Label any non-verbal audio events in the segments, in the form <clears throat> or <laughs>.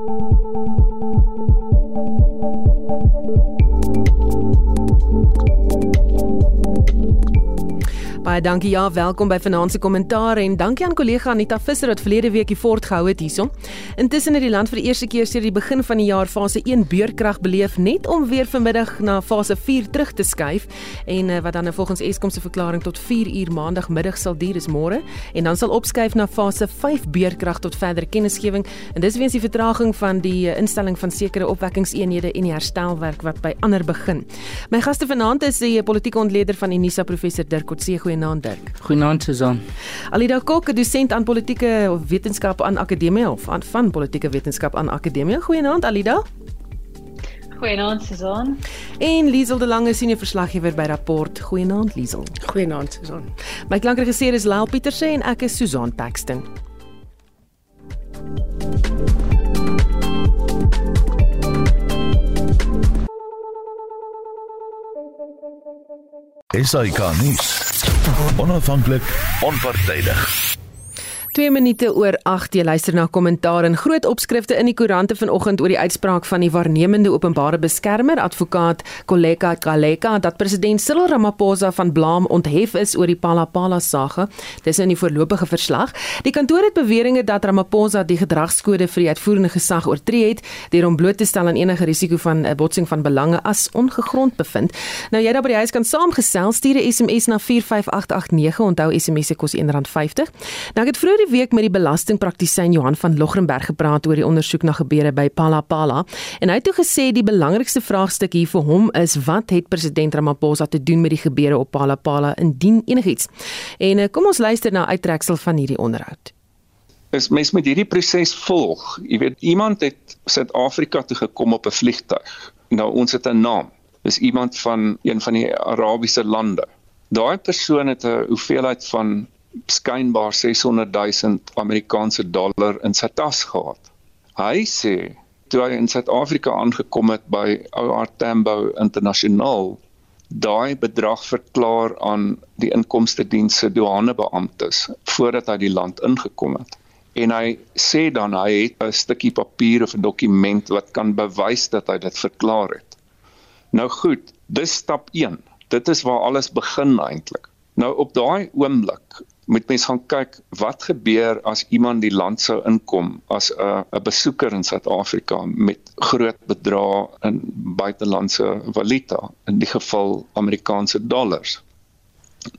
Thank you. Baie dankie ja, welkom by Vanaand se kommentaar en dankie aan kollega Anita Visser wat verlede week die fort gehou het hierson. Intussen het die land vir die eerste keer sedert die begin van die jaar fase 1 beurkrag beleef net om weer vanmiddag na fase 4 terug te skuif en uh, wat dan nou volgens Eskom se verklaring tot 4 uur maandagmiddag sal duur is môre en dan sal opskuif na fase 5 beurkrag tot verdere kennisgewing en dis weens die vertraging van die uh, instelling van sekere opwekkingseenhede en die herstelwerk wat by ander begin. My gaste vanaand is die politieke ontleder van Unisa professor Dirk Coetzee Goeienaand Dirk. Goeienaand Susan. Alida Kok, dosent aan politieke wetenskap aan Akademie of aan van politieke wetenskap aan Akademie. Goeienaand Alida. Goeienaand Susan. En Liesel de Lange senior verslaggewer by Rapport. Goeienaand Liesel. Goeienaand Susan. My klankregisseur is Lael Pieterse en ek is Susan Paxton. SAK nuus. Onafhanklik, onpartydig. 2 minute oor 8 jy luister na kommentaar en groot opskrifte in die koerante vanoggend oor die uitspraak van die waarnemende openbare beskermer advokaat Koleka Kaleka dat president Cyril Ramaphosa van blame onthef is oor die Palapala sage. Dis in die voorlopige verslag. Die kantoor het beweringe dat Ramaphosa die gedragskode vir die uitvoerende gesag oortree het deur hom bloot te stel aan enige risiko van 'n botsing van belange as ongegrond bevind. Nou jy daar by die huis kan saamgesel stuur 'n SMS na 45889 onthou SMS se kos R1.50 nou ek het vroeër die week met die belastingpraktisyn Johan van Logrenberg gepraat oor die ondersoek na gebeure by Palapala en hy het toe gesê die belangrikste vraagstuk hier vir hom is wat het president Ramaphosa te doen met die gebeure op Palapala indien enigiets. En eh, kom ons luister na uittreksel van hierdie onderhoud. Is mens met hierdie proses volg. Jy weet iemand het Suid-Afrika toe gekom op 'n vliegtuig. Nou ons het 'n naam. Dis iemand van een van die Arabiese lande. Daai persoon het 'n hoeveelheid van skynbaar 600 000 Amerikaanse dollar in sy tas gehad. Hy sê toe hy in Suid-Afrika aangekom het by OR Tambo Internasionaal, daai bedrag verklaar aan die inkomste diens se douanebeamptes voordat hy die land ingekom het. En hy sê dan hy het 'n stukkie papier of 'n dokument wat kan bewys dat hy dit verklaar het. Nou goed, dis stap 1. Dit is waar alles begin eintlik. Nou op daai oomblik moet mens gaan kyk wat gebeur as iemand die land sou inkom as 'n 'n besoeker in Suid-Afrika met groot bedrae in buitelandse valuta in die geval Amerikaanse dollars.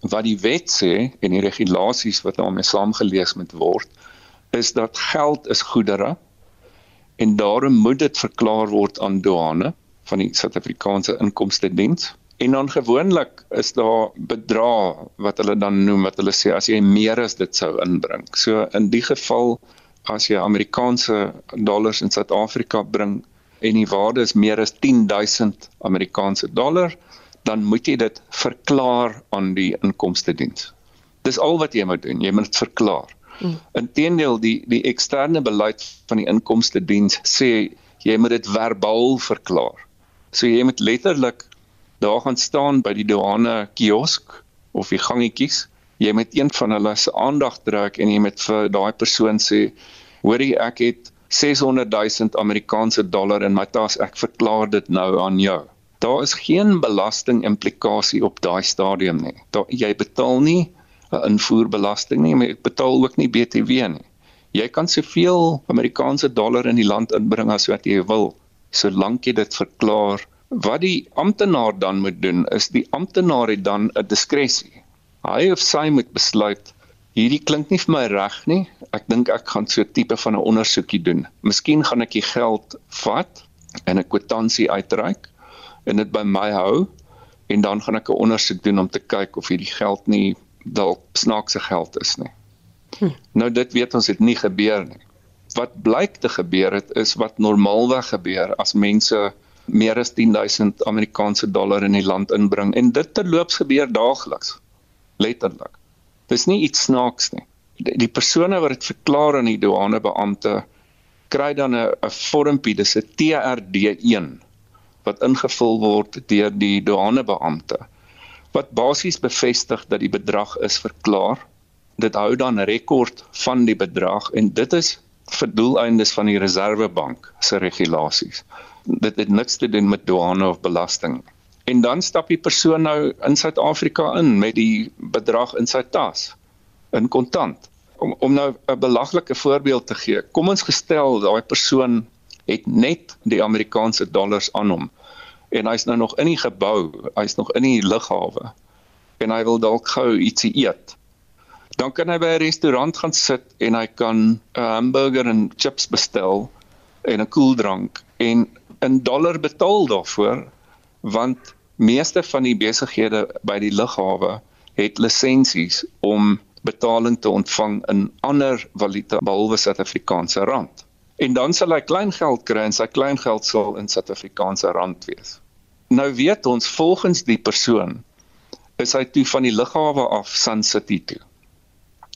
Wat die wet sê en die regulasies wat daarmee saamgelees moet word is dat geld is goedere en daarom moet dit verklaar word aan douane van die Suid-Afrikaanse Inkomste Diens En dan gewoonlik is daar bedrae wat hulle dan noem wat hulle sê as jy meer as dit sou inbring. So in die geval as jy Amerikaanse dollars in Suid-Afrika bring en die waarde is meer as 10000 Amerikaanse dollar, dan moet jy dit verklaar aan die inkomste diens. Dis al wat jy moet doen, jy moet dit verklaar. Hmm. Inteendeel die die eksterne beleid van die inkomste diens sê jy moet dit verbaal verklaar. So jy moet letterlik daar gaan staan by die douane kiosk of die gangetjies, jy moet een van hulle se aandag trek en jy moet vir daai persoon sê, hoorie ek het 600 000 Amerikaanse dollar in my tas, ek verklaar dit nou aan jou. Daar is geen belasting implikasie op daai stadium nie. Daar jy betaal nie 'n invoerbelasting nie, maar jy betaal ook nie BTW nie. Jy kan soveel Amerikaanse dollar in die land inbring as wat jy wil, solank jy dit verklaar Wat die amptenaar dan moet doen is die amptenaar het dan 'n diskresie. Hy of sy moet besluit hierdie klink nie vir my reg nie. Ek dink ek gaan so 'n tipe van 'n ondersoekie doen. Miskien gaan ek die geld vat en 'n kwitansie uitreik en dit by my hou en dan gaan ek 'n ondersoek doen om te kyk of hierdie geld nie dalk snaakse geld is nie. Hm. Nou dit weet ons het nie gebeur nie. Wat blyk te gebeur het is wat normaalweg gebeur as mense meer as 10000 Amerikaanse dollar in die land inbring en dit terloops gebeur daagliks letterlik. Dis nie iets snaaks nie. Die, die persone wat dit verklaar aan die douanebeampte kry dan 'n 'n vormpie dis 'n TRD1 wat ingevul word deur die douanebeampte wat basies bevestig dat die bedrag is verklaar. Dit hou dan rekord van die bedrag en dit is vir doeleindes van die Reserwebank se regulasies. Dit het niks te doen met douane of belasting. En dan stap die persoon nou in Suid-Afrika in met die bedrag in sy tas in kontant. Om om nou 'n belaglike voorbeeld te gee. Kom ons gestel daai persoon het net die Amerikaanse dollars aan hom en hy's nou nog in die gebou, hy's nog in die lughawe en hy wil dalk gou ietsie eet dan kan hy by 'n restaurant gaan sit en hy kan 'n hamburger en chips bestel en 'n koeldrank en 'n dollar betaal daarvoor want meeste van die besighede by die lughawe het lisensies om betaling te ontvang in ander valuta behalwe Suid-Afrikaanse rand. En dan sal hy klein geld kry en sy klein geld sal in Suid-Afrikaanse rand wees. Nou weet ons volgens die persoon is hy toe van die lughawe af Sun City toe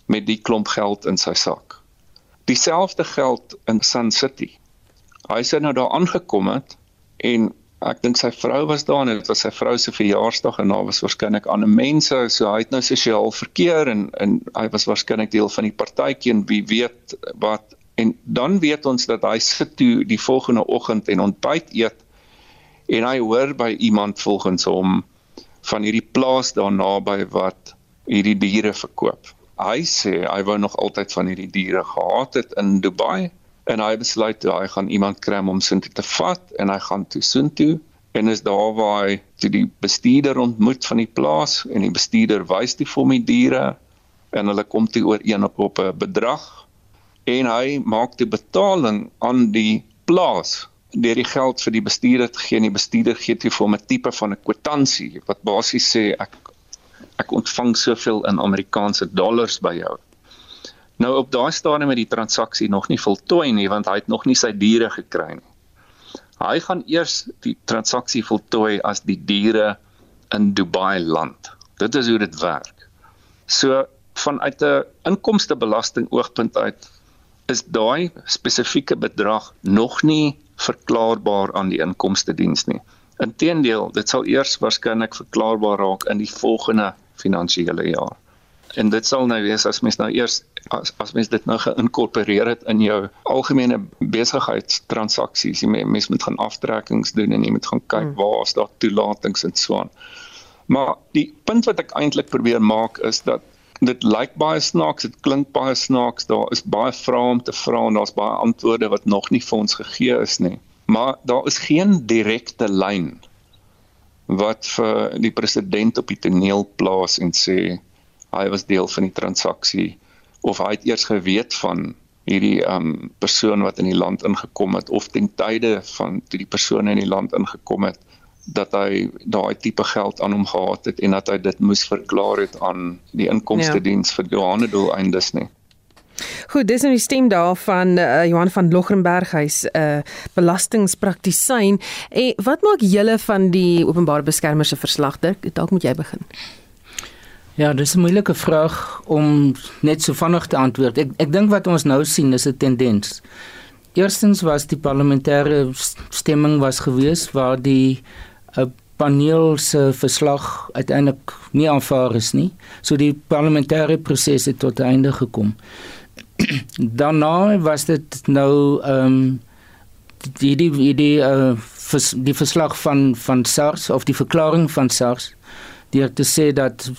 met die klomp geld in sy sak. Dieselfde geld in Sun City. Hy sê nou daar aangekom het en ek dink sy vrou was daar en dit was sy vrou se verjaarsdag en daar was waarskynlik ander mense so hy het nou sosiaal verkeer en en hy was waarskynlik deel van die partytjie en wie weet wat. En dan weet ons dat hy sit toe die volgende oggend en ontbyt eet en hy hoor by iemand volgens hom van hierdie plaas daar naby wat hierdie diere verkoop. Hy sê hy wou nog altyd van hierdie diere gehad het in Dubai en hy besluit hy gaan iemand kry om soontoe te vat en hy gaan toe soontoe en is daar waar hy toe die bestuurder ontmoet van die plaas en die bestuurder wys die vir hom die diere en hulle kom toe ooreen op op 'n bedrag en hy maak die betaling aan die plaas deur die geld vir die bestuurder te gee en die bestuurder gee toe vir hom 'n tipe van 'n kwitansie wat basies sê ek ek ontvang soveel in Amerikaanse dollars by jou. Nou op daai stadium het die transaksie nog nie voltooi nie want hy het nog nie sy diere gekry nie. Hy gaan eers die transaksie voltooi as die diere in Dubai land. Dit is hoe dit werk. So vanuit 'n inkomstebelasting oogpunt uit is daai spesifieke bedrag nog nie verklaarbaar aan die inkomste diens nie. Inteendeel, dit sal eers waarskynlik verklaarbaar raak in die volgende finansiële jaar. En dit sal nou wees as mens nou eers as as mens dit nou geïnkorporeer het in jou algemene besigheidstransaksies, jy mens moet gaan aftrekkings doen en jy moet gaan kyk hmm. waar is daar toelatings en so aan. Maar die punt wat ek eintlik probeer maak is dat dit lyk baie snaaks, dit klink baie snaaks, daar is baie vrae om te vra en daar's baie antwoorde wat nog nie vir ons gegee is nie. Maar daar is geen direkte lyn wat vir die president op die toneel plaas en sê hy was deel van die transaksie of hy het eers geweet van hierdie um persoon wat in die land ingekom het of ten tye van toe die persoon in die land ingekom het dat hy daai tipe geld aan hom gehad het en dat hy dit moes verklaar het aan die inkomste diens ja. vir douane doeleindes nie. Goed, dis nou die stem daarvan uh, Johan van Logrenberg, hy's 'n uh, belastingpraktisyn. En wat maak julle van die openbare beskermer se verslag? Dalk moet jy begin. Ja, dis 'n moeilike vraag om net so vinnig te antwoord. Ek ek dink wat ons nou sien is 'n tendens. Eerstens was die parlementêre stemming was gewees waar die 'n uh, paneel se verslag uiteindelik nie aanvaar is nie. So die parlementêre proses het tot einde gekom. <clears throat> Daarna was dit nou ehm um, die die die, uh, vers, die verslag van van SARS of die verklaring van SARS deur te sê dat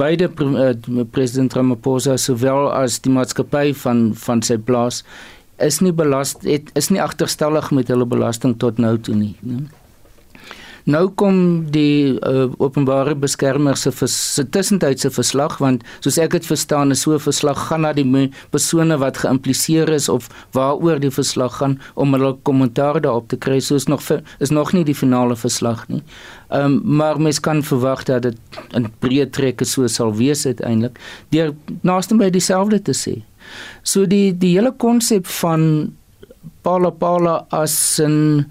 beide uh, president Ramaphosa sowel as die maatskappy van van sy plaas is nie belast het, is nie agterstallig met hulle belasting tot nou toe nie. nie? Nou kom die uh, openbare beskermer se se tussentydse verslag want soos ek dit verstaan is so 'n verslag gaan na die persone wat geïmpliseer is of waaroor die verslag gaan om hulle kommentaar daarop te kry soos nog is nog nie die finale verslag nie. Ehm um, maar mens kan verwag dat dit in breë trekke so sal wees uiteindelik deur naaste by dieselfde te sê. So die die hele konsep van Paula Paula as 'n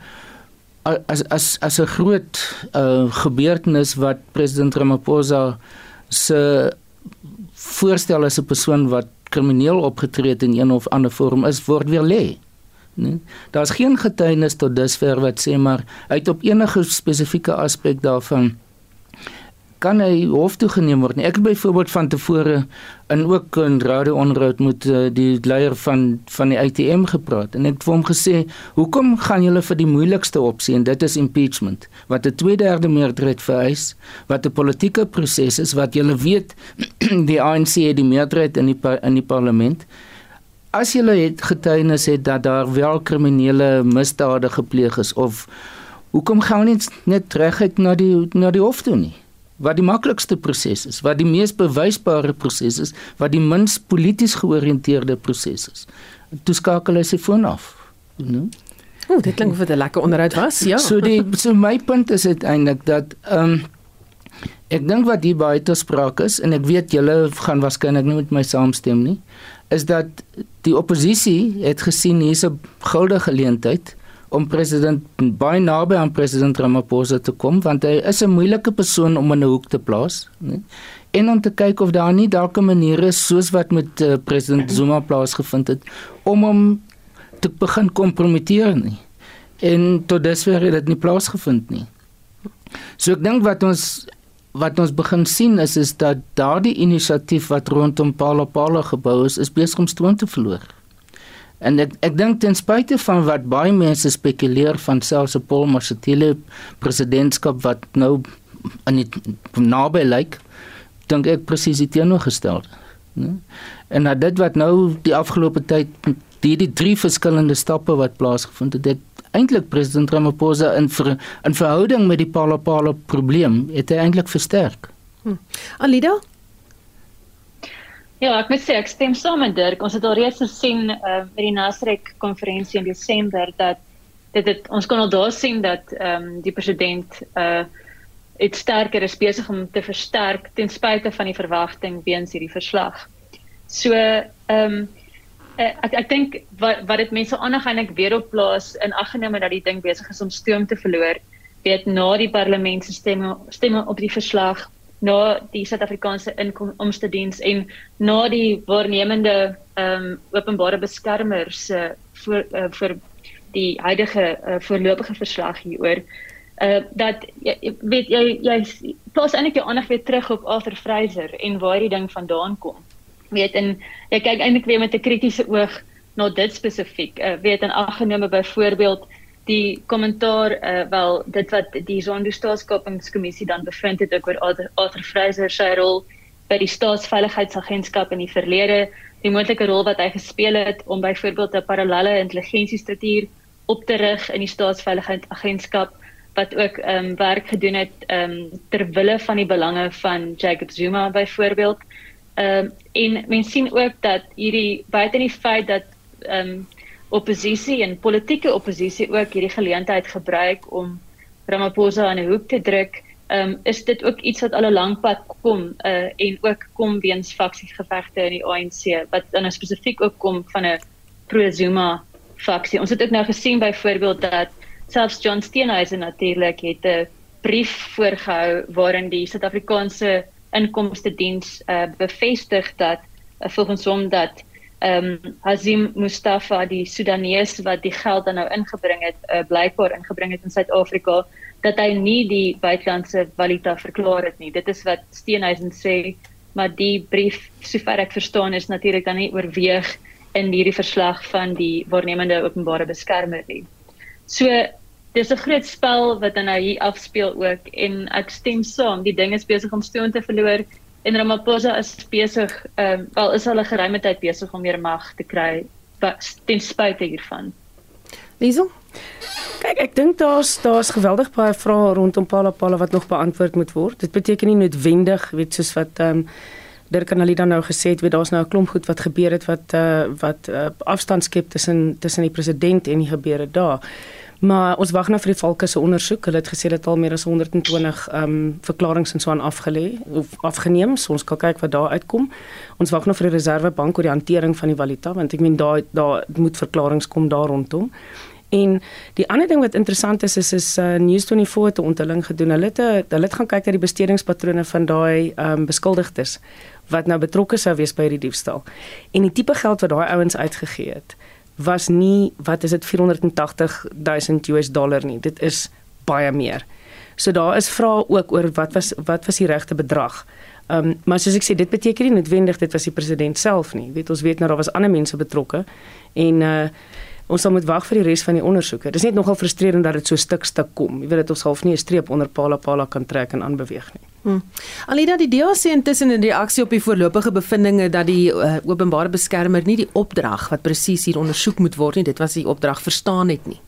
as as as 'n groot uh, gebeurtenis wat president Ramaphosa se voorstel as 'n persoon wat krimineel opgetree het in een of ander vorm is word weer lê. Nee. Daar's geen getuienis tot dusver wat sê maar uit op enige spesifieke aspek daarvan kan hy hof toe geneem word nie. Ek het byvoorbeeld van tevore in ook 'n radio onderhoud met uh, die leier van van die ATM gepraat en ek het vir hom gesê, "Hoekom gaan julle vir die moeilikste opsie en dit is impeachment wat 'n 2/3 meerderheid vereis, wat 'n politieke proses is wat julle weet <clears throat> die ANC het die meerderheid in die in die parlement." As jy het getuienis het dat daar wel kriminele misdade gepleeg is of hoekom gaan ons net reguit na die na die hof toe nie? Wat die maklikste proses is, wat die mees bewysbare proses is, wat die minst polities georiënteerde proses is. Toe skakel hy sy foon af. Nou. O, dit klink vir 'n lekker onderhoud was, ja. So die so my punt is uiteindelik dat ehm um, ek dink wat hier baie te sprake is en ek weet julle gaan waarskynlik nie met my saamstem nie, is dat die oppositie het gesien hier's 'n goue geleentheid om president baie naby aan president Ramaphosa te kom want hy is 'n moeilike persoon om in 'n hoek te plaas, né? En om te kyk of daar nie dalk 'n manier is soos wat met uh, president Zuma plaasgevind het om hom te begin kompromiteer nie. En tot dusver het dit nie plaasgevind nie. So ek dink wat ons wat ons begin sien is is dat daardie inisiatief wat rondom Palapala gebou is, is besig om stroom te verloor. En ek ek dink ten spyte van wat baie mense spekuleer van selfs 'n Paul Mashatile presidentskap wat nou aan die naby lyk, dink ek presies die teenoorgestelde. Nee? En na dit wat nou die afgelope tyd die die drie verskillende stappe wat plaasgevind het, het eintlik president Ramaphosa in ver, in verhouding met die Palapala probleem het hy eintlik versterk. Hm. Alida Ja, ek moet sê ek stem saam met Dirk. Ons het al reeds gesien uh, met die Nasrek konferensie in Desember dat dit het, ons kon al daar sien dat ehm um, die president uh dit sterker is besig om te versterk ten spyte van die verwagting weens hierdie verslag. So ehm um, ek ek dink wat wat dit mense aandag eintlik weer op plaas in aggenome dat die ding besig is om stoom te verloor, weet na die parlement se stemme stemme op die verslag na die Suid-Afrikaanse inkomste diens en na die waarnemende ehm um, openbare beskermer se uh, vir uh, vir die huidige uh, voorlopige verslag hieroor uh dat jy weet jy jy plaas eintlik jou aandag weer terug op Arthur Fraser en waar die ding vandaan kom. Weet en jy kyk eintlik weer met 'n kritiese oog na dit spesifiek. Uh weet in aggenome byvoorbeeld die kommentaar uh, wel dit wat die Zondo staatskapingskommissie dan bevind het oor Arthur Fraser se rol by die staatsveiligheidsagentskap in die verlede, die moontlike rol wat hy gespeel het om byvoorbeeld 'n parallelle intelligensiestruktuur op te rig in die staatsveiligheidsagentskap wat ook ehm um, werk gedoen het ehm um, ter wille van die belange van Jacob Zuma byvoorbeeld. Ehm um, en mense sien ook dat hierdie buite die feit dat ehm um, oppositie en politieke oppositie ook hierdie geleentheid gebruik om Ramaphosa aan 'n hoek te druk, um, is dit ook iets wat al 'n lang pad kom uh, en ook kom weens faksiegevegte in die ANC wat dan nou spesifiek ook kom van 'n pro-Zuma faksie. Ons het ook nou gesien byvoorbeeld dat selfs John Steenhuisen natuurlik het 'n brief voorgehou waarin die Suid-Afrikaanse inkomste diens uh, bevestig dat uh, volgens hom dat ehm um, Hazim Mustafa die Sudanese wat die geld dan nou ingebring het, uh, blykbaar ingebring het in Suid-Afrika dat hy nie die buitelandse valuta verklaar het nie. Dit is wat Steenhuisen sê, maar die brief sover ek verstaan is natuurlik dan nie oorweeg in hierdie verslag van die waarnemende openbare beskermer nie. So dis 'n groot spel wat dan nou hier afspeel ook en ek stem saam, die ding is besig om stoom te verloor en Ramaphosa is besig ehm um, wel is hulle geruime tyd besig om meer mag te kry ten spyte hiervan. Liesel Kyk, ek dink daar's daar's geweldig baie vrae rondom Palapala wat nog beantwoord moet word. Dit beteken nie noodwendig, weet soos wat ehm um, Dirk en Alida nou gesê het, weet daar's nou 'n klomp goed wat gebeur het wat uh, wat uh, afstand skep tussen tussen die president en die gebeure daar. Maar ons wag nou vir die Valke se ondersoek. Hulle het gesê dit al meer as 120 ehm um, verklaringe en so aan afgelê of afgeneem. So ons kan kyk wat daar uitkom. Ons wag nou vir die Reservebank oor die hantering van die valuta want ek meen daar daar moet verklaringe kom daar rondom. En die ander ding wat interessant is is is uh, News24 het 'n onthulling gedoen. Hulle het hulle het gaan kyk na die bestedingspatrone van daai ehm um, beskuldigdes wat nou betrokke sou wees by hierdie diefstal. En die tipe geld wat daai ouens uitgegee het was nie wat is dit 480 000 US dollar nie. Dit is baie meer. So daar is vrae ook oor wat was wat was die regte bedrag. Ehm um, maar soos ek sê dit beteken nie noodwendig dit was die president self nie. Weet ons weet nou daar was ander mense betrokke en uh ons sal moet wag vir die res van die ondersoeke. Dit is net nogal frustrerend dat dit so stuk stuk kom. Jy weet dit ons half nie 'n streep onder Pala Pala kan trek en aanbeweeg nie. Hmm. Alida die DAC intussen in reaksie op die voorlopige bevindinge dat die uh, openbare beskermer nie die opdrag wat presies hier ondersoek moet word nie, dit was die opdrag verstaan het nie.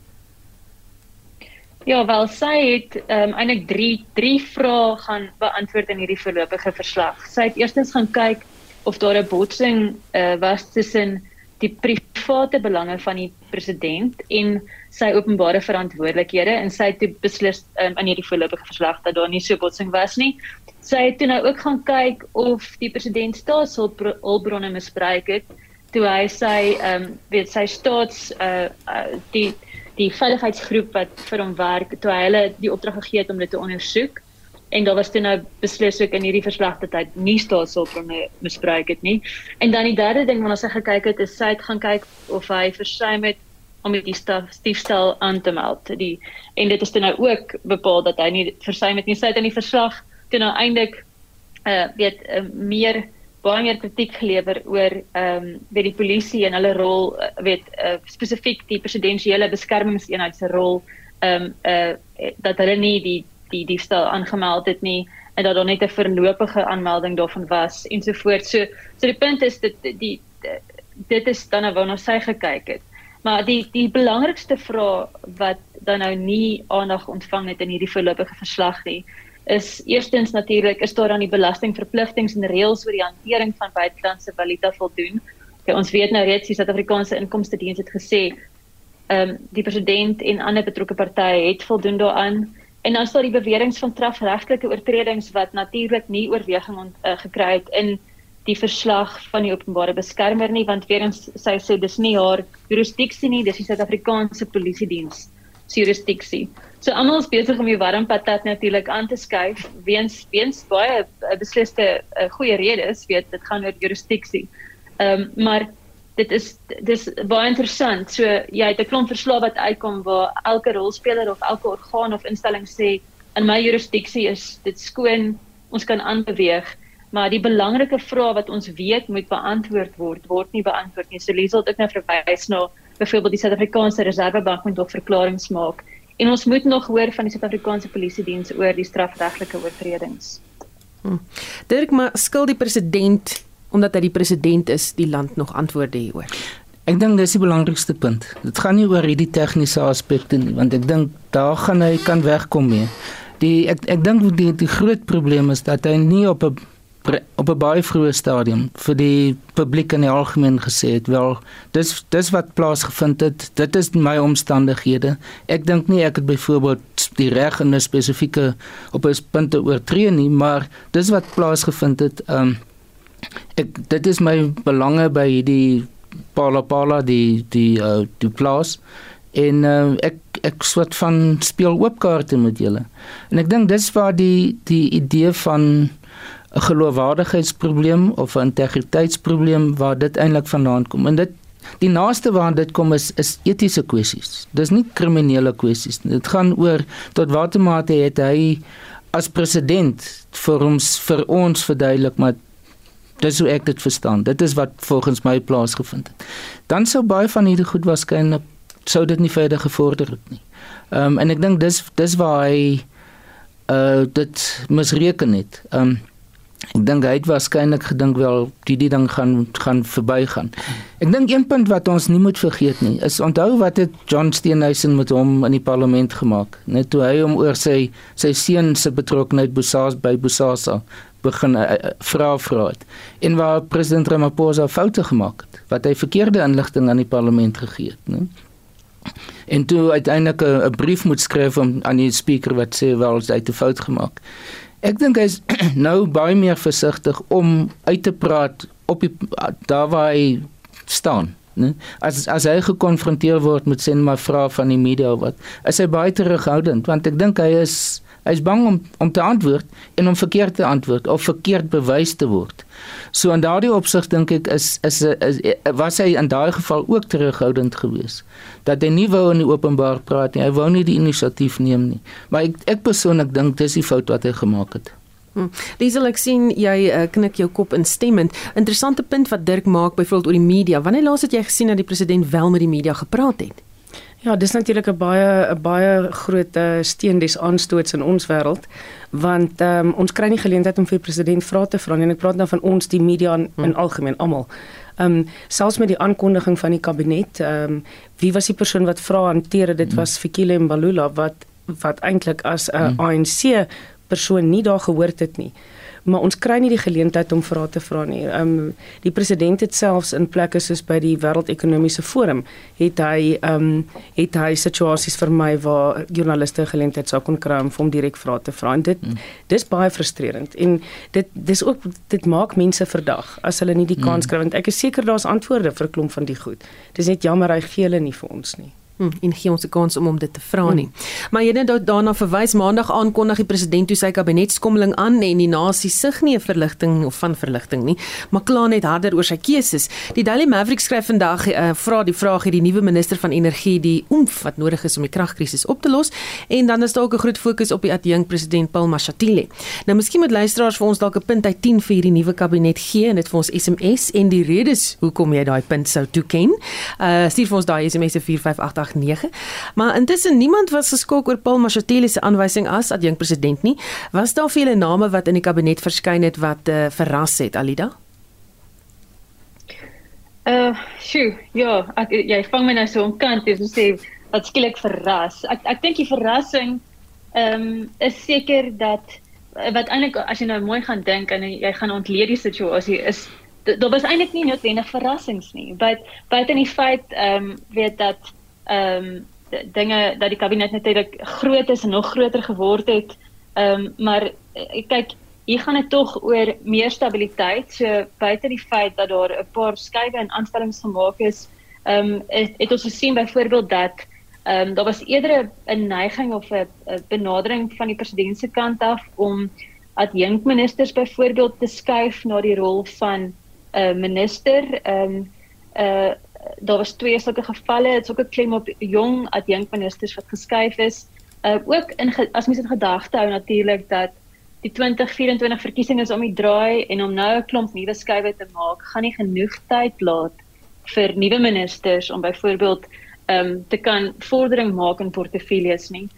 Ja, wel sy het ehm um, eintlik 3 3 vrae gaan beantwoord in hierdie voorlopige verslag. Sy het eerstens gaan kyk of daar 'n botsing uh, was tussen die private belange van die president en sy openbare verantwoordelikhede en sy het beslis um, in hierdie voorlopige verslag dat daar nie so botsing was nie. Sy het toe nou ook gaan kyk of die president staatshulpbronne misbruik het toe hy sy ehm um, weet sy staats uh, uh die die veiligheidsgroep wat vir hom werk toe hy hulle die opdrag gegee het om dit te ondersoek en daar was toe nou beslis ook in hierdie verslag dat hy nie staatshulpbronne misbruik het nie. En dan die derde ding wat ons het gekyk het is sy het gaan kyk of hy versuim het om die stiefstal aan te meld. Die en dit is toe nou ook bepaal dat hy nie versuim het nie. Sy het in die verslag toe nou eintlik uh weet uh, meer baie meer kritiek gelewer oor ehm um, weet die polisie en hulle rol uh, weet uh, spesifiek die presidensiële beskermingseenheid se rol ehm um, uh dat hulle nie die die diefstal aangemeld het nie en dat daar net 'n verlopige aanmelding daarvan was ensovoorts. So so die punt is dit die, dit is dan nou waarna sy gekyk het. Maar die die belangrikste vraag wat dan nou nie aandag ontvang het in hierdie voorlopige verslag nie is eerstens natuurlik is daar aan die belastingverpligtinge en reëls oor die hantering van buitelandse valuta voldoen. Okay, ons weet nou reeds die Suid-Afrikaanse Inkomste Diens het gesê ehm um, die president en ander betrokke partye het voldoen daaraan. En dan staan die beweringe van strafregtelike oortredings wat natuurlik nie oorweging ont, uh, gekry het in die verslag van die openbare beskermer nie want weer eens sy sê dis nie haar jurisdiksie nie dis die Suid-Afrikaanse Polisie Diens se jurisdiksie. So almal is besig om die warm patat natuurlik aan te skuif weens weens baie uh, besliste uh, goeie redes weet dit gaan oor jurisdiksie. Ehm um, maar dit is dis baie interessant. So jy het 'n klomp verslae wat uitkom waar elke rolspeler of elke orgaan of instelling sê in my jurisdiksie is dit skoon, ons kan aanbeweeg, maar die belangrike vrae wat ons weet moet beantwoord word, word nie beantwoord nie. So Liesel het ook nou verwys na byvoorbeeld die Suid-Afrikaanse Reservebank moet nog verklaringe maak en ons moet nog hoor van die Suid-Afrikaanse Polisie Diens oor die strafregtelike oortredings. Hm. Dirk maar skuld die president omdat hy die president is, die land nog antwoorde hieroor. Ek dink dis die belangrikste punt. Dit gaan nie oor hierdie tegniese aspekte nie, want ek dink daar gaan hy kan wegkom mee. Die ek ek dink die die groot probleem is dat hy nie op 'n op 'n baie vroeë stadium vir die publiek in die algemeen gesê het wel dis dis wat plaasgevind het dit is my omstandighede ek dink nie ek het byvoorbeeld die reg in 'n spesifieke op 'n punte oortree nie maar dis wat plaasgevind het um, ek dit is my belange by hierdie Pala Pala die die uh, die plaas en uh, ek ek soort van speel oop kaarte met julle. En ek dink dis waar die die idee van 'n geloofwaardigheidsprobleem of 'n integriteitsprobleem waar dit eintlik vandaan kom. En dit die naaste waaraan dit kom is is etiese kwessies. Dis nie kriminele kwessies nie. Dit gaan oor tot watter mate het hy as president vir ons vir ons verduidelik maar Dis hoe ek dit verstaan. Dit is wat volgens my plaasgevind het. Dan sou baie van hierdie goed waarskynlik sou dit nie verder gevorder het nie. Ehm um, en ek dink dis dis waar hy uh dit misreken het. Ehm um, ek dink hy het waarskynlik gedink wel die die ding gaan gaan verbygaan. Ek dink een punt wat ons nie moet vergeet nie, is onthou wat het John Steenhuisen met hom in die parlement gemaak, net toe hy hom oor sy sy seun se betrokkeheid Bosasa by Bosasa begin uh, vra vra het en waar president Ramaphosa foute gemaak het wat hy verkeerde inligting aan die parlement gegee het nê en toe uiteindelik 'n brief moet skryf om aan die speaker wat sê wel hy het 'n fout gemaak ek dink hy's <clears throat> nou baie meer versigtig om uit te praat op die daar waar hy staan né? As as hy gekonfronteer word met sien maar vrae van die media wat is hy baie terughoudend want ek dink hy is hy is bang om om te antwoord en om verkeerd te antwoord of verkeerd bewys te word. So in daardie opsig dink ek is, is is was hy in daai geval ook terughoudend geweest dat hy nie wou in die openbaar praat nie. Hy wou nie die inisiatief neem nie. Maar ek ek persoonlik dink dis die fout wat hy gemaak het. Hmm. Liesel ek sien jy uh, knik jou kop instemmend. Interessante punt wat Dirk maak byvoorbeeld oor die media. Wanneer laas het jy gesien dat die president wel met die media gepraat het? Ja, dis natuurlik 'n baie 'n baie groot uh, steen des aanstoots in ons wêreld want um, ons kry nie geleentheid om vir die president vrae te vra nie en ek praat nou van ons die media in, hmm. in algemeen almal. Ehm um, selfs met die aankondiging van die kabinet, ehm um, wie was die persoon wat vra hanteer dit hmm. was Fikile Mbalula wat wat eintlik as 'n hmm. ANC persoon nie daar gehoor het nie. Maar ons kry nie die geleentheid om vrae te vra nie. Ehm um, die president het selfs in plekke soos by die Wêreldekonomiese Forum het hy ehm um, het hy situasies vir my waar joernaliste geleentheid sou kon kry om hom direk vrae te vra. En dit mm. dis baie frustrerend. En dit dis ook dit maak mense verdag as hulle nie die kans mm. kry want ek is seker daar's antwoorde vir klomp van die goed. Dis net jammer hy gee hulle nie vir ons nie hmm, en gee ons 'n kans om om dit te vra nie. Hmm. Maar jy het daarna verwys maandag aankondig die president toe sy kabinetskommeling aan en die nasie sig nie 'n verligting of van verligting nie, maar kla net harder oor sy keuses. Die Daily Maverick skryf vandag uh, vra die vraag het die nuwe minister van energie die oomf wat nodig is om die kragkrisis op te los en dan is daar ook 'n groot fokus op die adjunk president Paul Mashatile. Nou miskien moet luisteraars vir ons dalk 'n punt uit 10 vir hierdie nuwe kabinet gee en dit vir ons SMS en die redes hoekom jy daai punt sou toeken. Uh stuur vir ons daai SMS se 458 9. Maar intussen niemand was geskok oor Paul Mashatile se aanwysing as adjunk president nie. Was daar vele name wat in die kabinet verskyn het wat uh, verras het, Alida? Uh, sjoe, ja, ek jy vang my nou so omkant en sê wat skielik verras. Ek ek dink die verrassing ehm um, is seker dat wat eintlik as jy nou mooi gaan dink en jy gaan ontleed die situasie is daar was eintlik nie noodwendig verrassings nie. But buite in die feit ehm um, weet dat ehm um, dinge dat die kabinet natuurlik groot is en nog groter geword het. Ehm um, maar ek kyk hier gaan dit tog oor meer stabiliteit. So buite die feit dat daar 'n paar skuwe en aanstellings gemaak is, ehm um, het, het ons gesien byvoorbeeld dat ehm um, daar was eerder 'n neiging of 'n benadering van die president se kant af om adjunk ministers byvoorbeeld te skuif na die rol van 'n uh, minister. Ehm um, uh daar was twee sulke gevalle, dit's ook 'n klem op jong adjunkministers wat geskuif is. Uh ook in as mens in gedagte hou natuurlik dat die 2024 verkiesing is om die draai en om nou 'n klomp nuwe skuwe te maak, gaan nie genoeg tyd laat vir nuwe ministers om byvoorbeeld um te kan vordering maak in portefeuilles nie.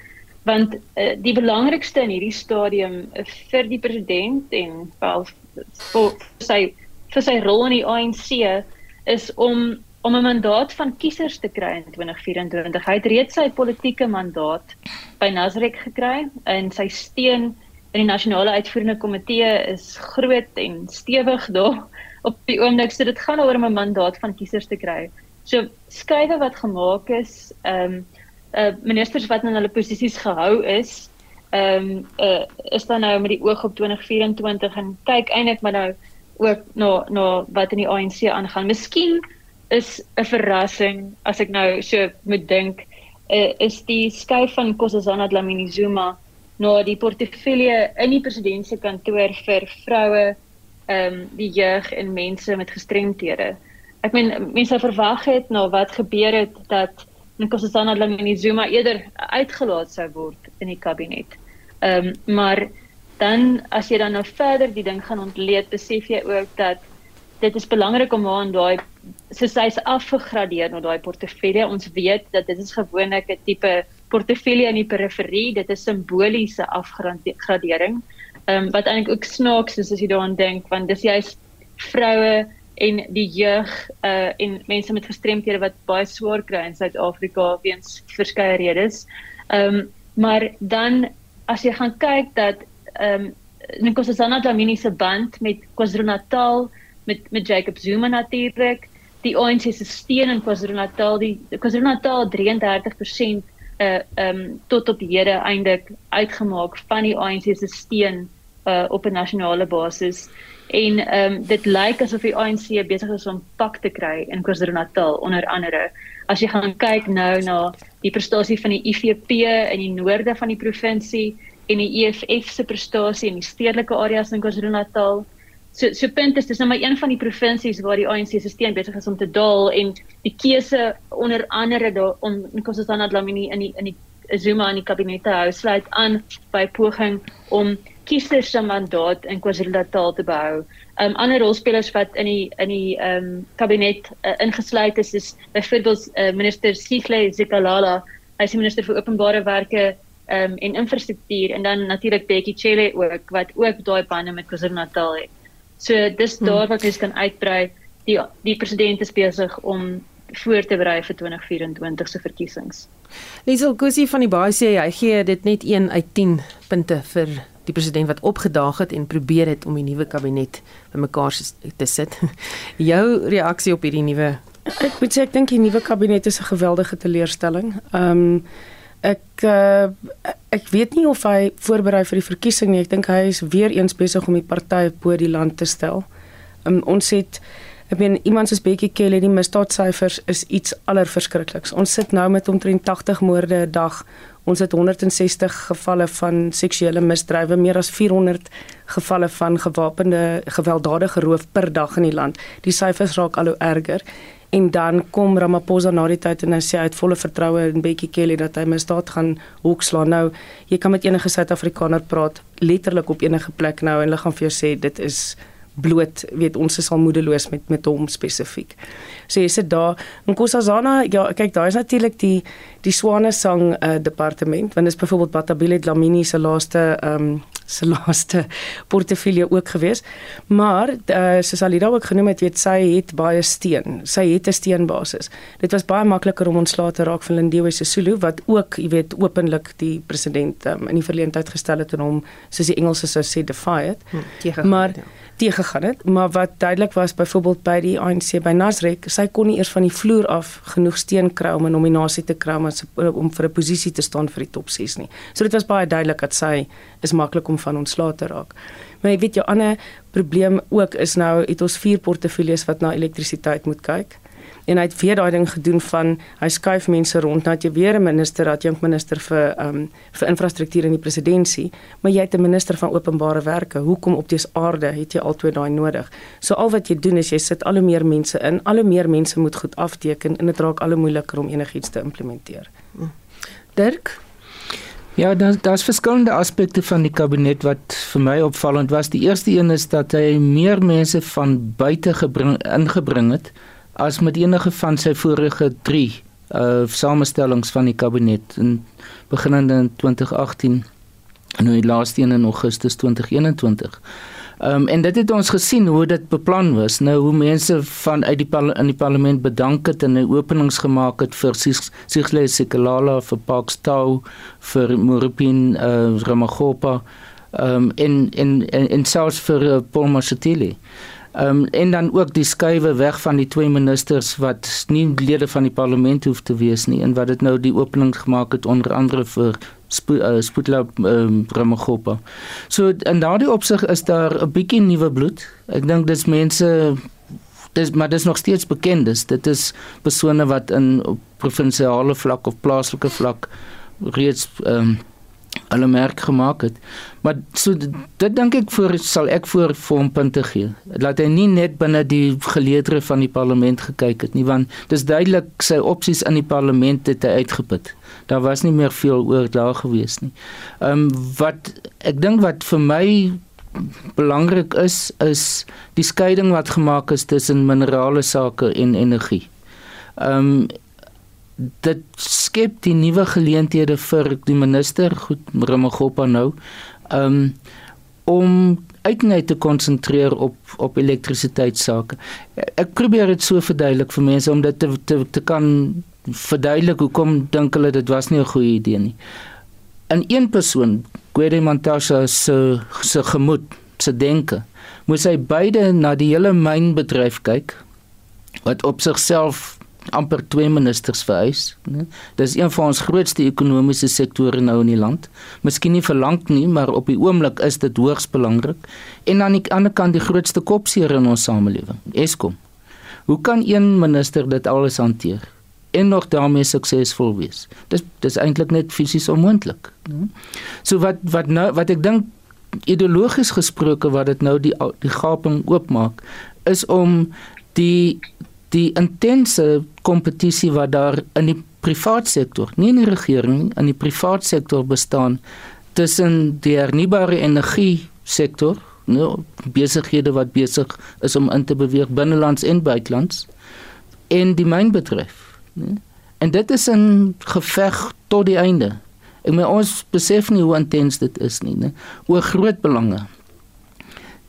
Want uh, die belangrikste in hierdie stadium vir die president en wel vir sy vir sy rol in die ANC is om om 'n mandaat van kiesers te kry in 2024. Hy het reeds sy politieke mandaat by Nasrek gekry en sy steun in die nasionale uitvoerende komitee is groot en stewig daar <laughs> op die oomblik. So dit gaan oor om 'n mandaat van kiesers te kry. So skuwe wat gemaak is, ehm um, uh ministers wat in hulle posisies gehou is, ehm um, uh is dan nou met die oog op 2024 en kyk eintlik maar nou ook na na wat in die ANC aangaan. Miskien is 'n verrassing as ek nou so moet dink uh, is die skuif van Nkosazana Dlamini Zuma na die portefeulje in die president se kantoor vir vroue, ehm um, die jeug en mense met gestremthede. Ek meen mense verwag het na wat gebeur het dat Nkosazana Dlamini Zuma eerder uitgelaat sou word in die kabinet. Ehm um, maar dan as jy dan nou verder die ding gaan ontleed, besef jy ook dat dit is belangrik om haar in daai so sy's afgegradeer na daai portefeulje. Ons weet dat dit is gewoonlik 'n tipe portefeulje in die periferie. Dit is simboliese afgradering. Ehm um, wat eintlik ook snaaks is as jy daaraan dink want dis juist vroue en die jeug uh en mense met gestremthede wat baie swaar kry in Suid-Afrika weens verskeie redes. Ehm um, maar dan as jy gaan kyk dat ehm um, Nkosazana Dlamini se band met KwaZulu-Natal met met Jacob Zuma natuurlik die ANC se steun in KwaZulu-Natal die KwaZulu-Natal 33% uh um tot op hede eintlik uitgemaak van die ANC se steun uh op 'n nasionale basis En ehm um, dit lyk asof die ANC besig is om pak te kry in KwaZulu-Natal onder andere. As jy gaan kyk nou na die prestasie van die IFP in die noorde van die provinsie en die EFF se prestasie in die stedelike areas in KwaZulu-Natal, So so punt is dis nou maar een van die provinsies waar die ANC se steun besig is om te daal en die keuse onder andere daar om Nkosazana Dlamini in die in die Zuma in die kabinet hou sluit aan by poging om kiesers se mandaat in KwaZulu-Natal te behou. Um ander rolspelers wat in die in die um kabinet uh, ingesluit is is byvoorbeeld uh, minister Sihle Zikalala, hy is minister vir openbare werke um en infrastruktuur en dan natuurlik Bekkie Cele ook wat ook daai bande met KwaZulu-Natal het. So dis hmm. daar wat jy kan uitbrei. Die die president is besig om voor te berei vir 2024 se verkiesings. Liesel Kusi van die Baai sê hy gee dit net 1 uit 10 punte vir die president wat opgedaag het en probeer het om die nuwe kabinet bymekaar te sit. <laughs> Jou reaksie op hierdie nuwe Ek moet sê ek dink die nuwe kabinet is 'n geweldige teleurstelling. Ehm um, ek uh, ek weet nie of hy voorberei vir die verkiesing nie. Ek dink hy is weer eens besig om die party bo die land te stel. Um, ons het ek meen iemand soos Bekkie Kelly die misdaadsyfers is iets allerverskrikliks. Ons sit nou met omtrent 80 moorde 'n dag. Ons het 160 gevalle van seksuele misdrywe, meer as 400 gevalle van gewapende gewelddadige roof per dag in die land. Die syfers raak al hoe erger en dan kom Ramaphosa na die tyd en hy sê hy het volle vertroue in Bekkie Kelly dat hy misdaad gaan hoekslaan. Nou, jy kan met enige Suid-Afrikaner praat letterlik op enige plek nou en hulle gaan vir jou sê dit is bloot weet ons is al moedeloos met met hom spesifiek. So jy sit daar in Kosazana ja kyk daar is natuurlik die die Swane sang uh, departement want dit is byvoorbeeld Batabile Dlamini se laaste ehm um, se laaste <laughs> portefeulje ook gewees. Maar uh, soos Alida ook genoem het, weet sy het baie steen. Sy het 'n steenbasis. Dit was baie makliker om ontslae te raak van Lindiwe Sisulu wat ook, jy weet, openlik die president um, in die verleentheid gestel het en hom soos die Engelse sou sê defied. Hm, maar ja teëgegaan het, maar wat duidelik was byvoorbeeld by die ANC by Nasrek, sy kon nie eers van die vloer af genoeg steun kry om 'n nominasie te kry om om vir 'n posisie te staan vir die top 6 nie. So dit was baie duidelik dat sy is maklik om van ontslae te raak. Maar jy weet jou ander probleem ook is nou het ons vier portefeuilles wat na elektrisiteit moet kyk en hy het weer daai ding gedoen van hy skuif mense rond nadat jy weer 'n minister het, jong minister vir ehm um, vir infrastruktuur in die presidentskap, maar jy het 'n minister van openbare werke. Hoekom op dese aarde het jy al twee daai nodig? So al wat jy doen is jy sit al hoe meer mense in, al hoe meer mense moet goed afteken en dit raak al hoe moeiliker om enigiets te implementeer. Dirk Ja, daar daar's verskillende aspekte van die kabinet wat vir my opvallend was. Die eerste een is dat hy meer mense van buite gebring ingebring het as met enige van sy vorige 3 uh samestellings van die kabinet in beginnende in 2018 en nou die laaste een in Augustus 2021. Ehm um, en dit het ons gesien hoe dit beplan was. Nou hoe mense van uit die in die parlement bedank het en 'n openings gemaak het vir Sigle Sekelala vir Pakstau vir Murupin uh Ramagopa ehm um, en en en selfs vir uh, Paul Mashatile. Ehm um, en dan ook die skuwe weg van die twee ministers wat nie lede van die parlement hoef te wees nie en wat dit nou die opening gemaak het onder andere vir spo, uh, Spoetla ehm um, Ramagopa. So in daardie opsig is daar 'n bietjie nuwe bloed. Ek dink dis mense dis maar dis nog steeds bekend is. Dit is persone wat in provinsiale vlak of plaaslike vlak reeds ehm um, hulle merk gemaak het. Maar so dit, dit dink ek voor sal ek voor vir hom punte gee. Laat hy nie net binne die geleedere van die parlement gekyk het nie want dis duidelik sy opsies in die parlement het hy uitgeput. Daar was nie meer veel oor daar gewees nie. Ehm um, wat ek dink wat vir my belangrik is is die skeiding wat gemaak is tussen minerale sake en energie. Ehm um, dit skep die nuwe geleenthede vir die minister goed Ramagopa nou um, om uitnet te konsentreer op op elektrisiteitssake. Ek probeer dit so verduidelik vir mense om dit te te, te kan verduidelik hoekom dink hulle dit was nie 'n goeie idee nie. In een persoon, Gwede Montasha se se gemoed, se denke, moet hy beide na die hele mynbedryf kyk wat op sigself amper twee ministers vereis, né? Dis een van ons grootste ekonomiese sektore nou in die land. Miskien nie verlang nie, maar op die oomblik is dit hoogs belangrik. En aan die ander kant die grootste kopseer in ons samelewing, Eskom. Hoe kan een minister dit alles hanteer en nog daarmee suksesvol wees? Dis dis eintlik net fisies onmoontlik? So wat wat nou wat ek dink ideologies gesproke wat dit nou die die gaping oopmaak is om die die intense kompetisie wat daar in die privaat sektor, nie in die regering, in die privaat sektor bestaan tussen die hernubare energie sektor, nou besighede wat besig is om in te beweeg binnelands en buitelands en die mynbedryf, né? En dit is 'n geveg tot die einde. Ek meen ons besef nie hoe intens dit is nie, né? Oor groot belange.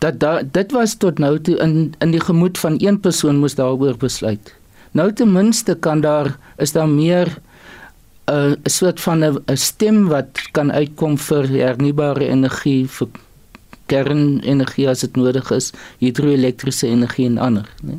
Dat da, dit was tot nou toe in in die gemoed van een persoon moes daaroor besluit. Nou ten minste kan daar is daar meer 'n uh, soort van 'n stem wat kan uitkom vir hernubare energie vir kernenergie as dit nodig is, hidroelektriese energie en ander, né?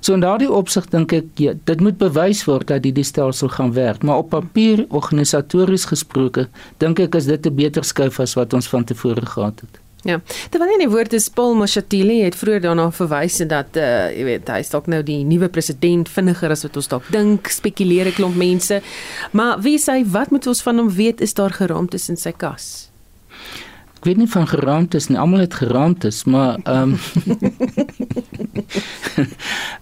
So in daardie opsig dink ek ja, dit moet bewys word dat die stelsel gaan werk, maar op papier organisatories gesproke, dink ek is dit 'n beter skuif as wat ons van tevore gehad het. Ja. Terwyl in die woord is Paul Mashatile het vroeër daarna verwys en dat uh jy weet hy is dalk nou die nuwe president vinniger as wat ons dalk dink, spekuleer 'n klomp mense. Maar wie sê wat moet ons van hom weet is daar geraamtes in sy kas? Ek weet nie van geraamtes nie, almal het geraamtes, maar ehm um,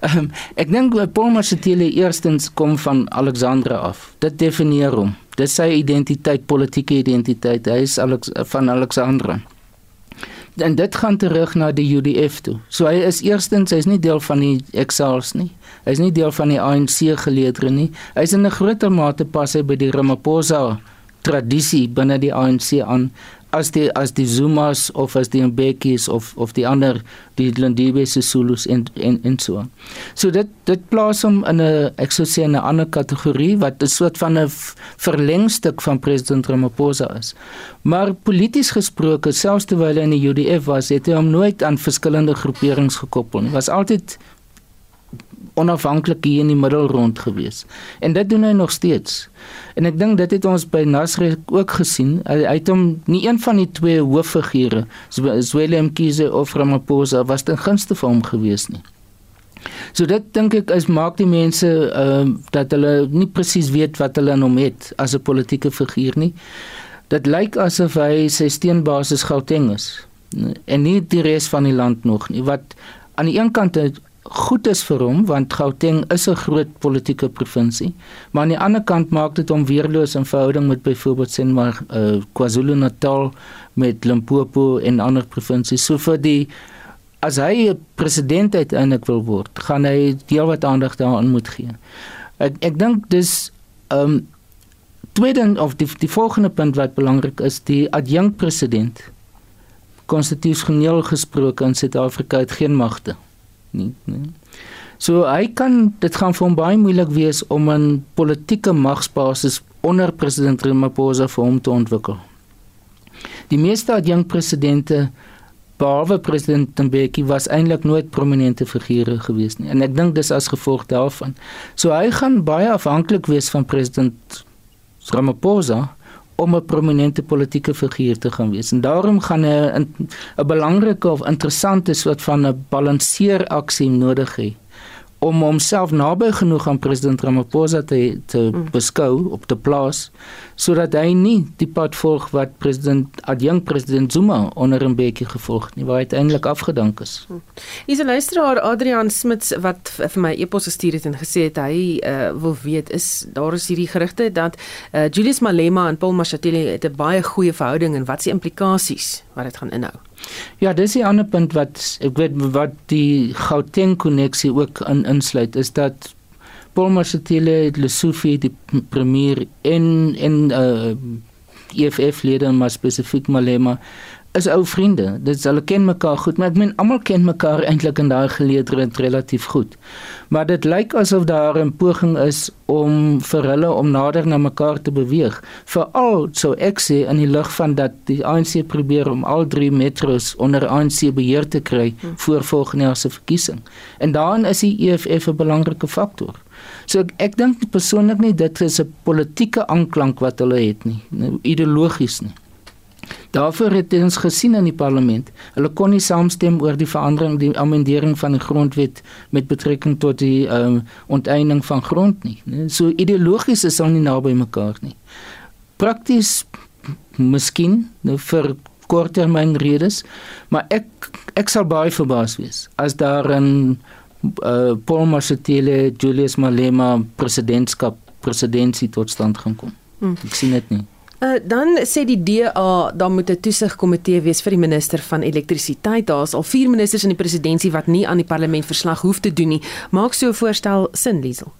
<laughs> um, ek dink Paul Mashatile eerstens kom van Alexandra af. Dit definieer hom. Dit sy identiteit, politieke identiteit. Hy is Alex, van Alexandra en dit gaan terug na die UDF toe. So hy is eerstens hy's nie deel van die Exals nie. Hy's nie deel van die ANC geleedere nie. Hy's in 'n groter mate pas hy by die Ramaphosa tradisie binne die ANC aan as die as die Zumas of as die Mbekis of of die ander die Lindiwe se Zulus en en en so. So dit dit plaas hom in 'n ek sou sê 'n ander kategorie wat 'n soort van 'n verlengstuk van president Ramaphosa is. Maar polities gesproke, selfs terwyl hy in die UDF was, het hy hom nooit aan verskillende groeperings gekoppel nie. Was altyd onafhanklik hier in die middel rond gewees. En dit doen hy nog steeds. En ek dink dit het ons by Nasre ook gesien. Hy, hy het hom nie een van die twee hooffigure, Zweli Mkhize of Ramaphosa was ten gunste vir hom gewees nie. So dit dink ek is maak die mense ehm uh, dat hulle nie presies weet wat hulle in hom het as 'n politieke figuur nie. Dit lyk asof hy sy steenbasis Gauteng is en nie die res van die land nog nie. Wat aan die een kant goed is vir hom want Gauteng is 'n groot politieke provinsie, maar aan die ander kant maak dit hom weerloos in verhouding met byvoorbeeld sien maar uh, KwaZulu-Natal met Limpopo en ander provinsies. So vir die as hy president uiteindelik wil word, gaan hy deel wat aandag daaraan moet gee. Ek ek dink dis ehm um, tweede of die die volgende punt wat belangrik is, die adjunkt president konstitusioneel gesproke in Suid-Afrika het geen magte nie, nee. So hy kan dit gaan vir hom baie moeilik wees om 'n politieke magsbasis onder president Ramaphosa vir hom te ontwikkel. Die meeste adjunkt presidente behalwe president Mbeki was eintlik nooit prominente figure gewees nie en ek dink dis as gevolg daarvan. So hy gaan baie afhanklik wees van president Ramaphosa om 'n prominente politieke figuur te gaan wees. En daarom gaan 'n 'n belangrike of interessante soort van 'n balanseeraksie nodig hê om homself naby genoeg aan president Ramaphosa te te mm. beskou op te plaas sodat hy nie die pad volg wat president adjunkt president Zuma onder bietjie gevolg nie waar hy uiteindelik afgedank is. Hier is 'n luisteraar Adrian Smits wat vir my e-pos gestuur het en gesê het hy uh, wil weet is daar is hierdie gerugte dat uh, Julius Malema en Paul Mashatile het 'n baie goeie verhouding en wat is die implikasies wat dit gaan inhou? Ja, dis 'n ander punt wat ek weet wat die Gauteng koneksie ook in insluit is dat Paul Mashatile, Lesofie, die premier en en uh EFF lede maar spesifiek Malema is ou vriende. Dit hulle ken mekaar goed, maar ek meen almal ken mekaar eintlik in daai geleedere relatief goed. Maar dit lyk asof daar 'n poging is om vir hulle om nader na mekaar te beweeg. Veral so ek sê in die lig van dat die ANC probeer om al drie metros onder ANC beheer te kry hmm. voor volgende jaar se verkiesing. En daarin is die EFF 'n belangrike faktor. So ek, ek dink persoonlik nie dit is 'n politieke aanklank wat hulle het nie ideologies nie. Daarvoor het ons gesien in die parlement. Hulle kon nie saamstem oor die verandering die amendering van die grondwet met betrekking tot die ehm um, onteiening van grond nie. So ideologies is hulle nie naby mekaar nie. Prakties miskien nou vir korttermyn redes, maar ek ek sal baie verbaas wees as daar 'n uh, Paul Mashatile Julius Malema presidentskap presidentsie tot stand gaan kom. Hmm. Ek sien dit nie. Uh, dan sê die DA daar moet 'n toesigkomitee wees vir die minister van elektrisiteit. Daar's al 4 ministers in die presidentskap wat nie aan die parlement verslag hoef te doen nie. Maak so 'n voorstel sin Liesel.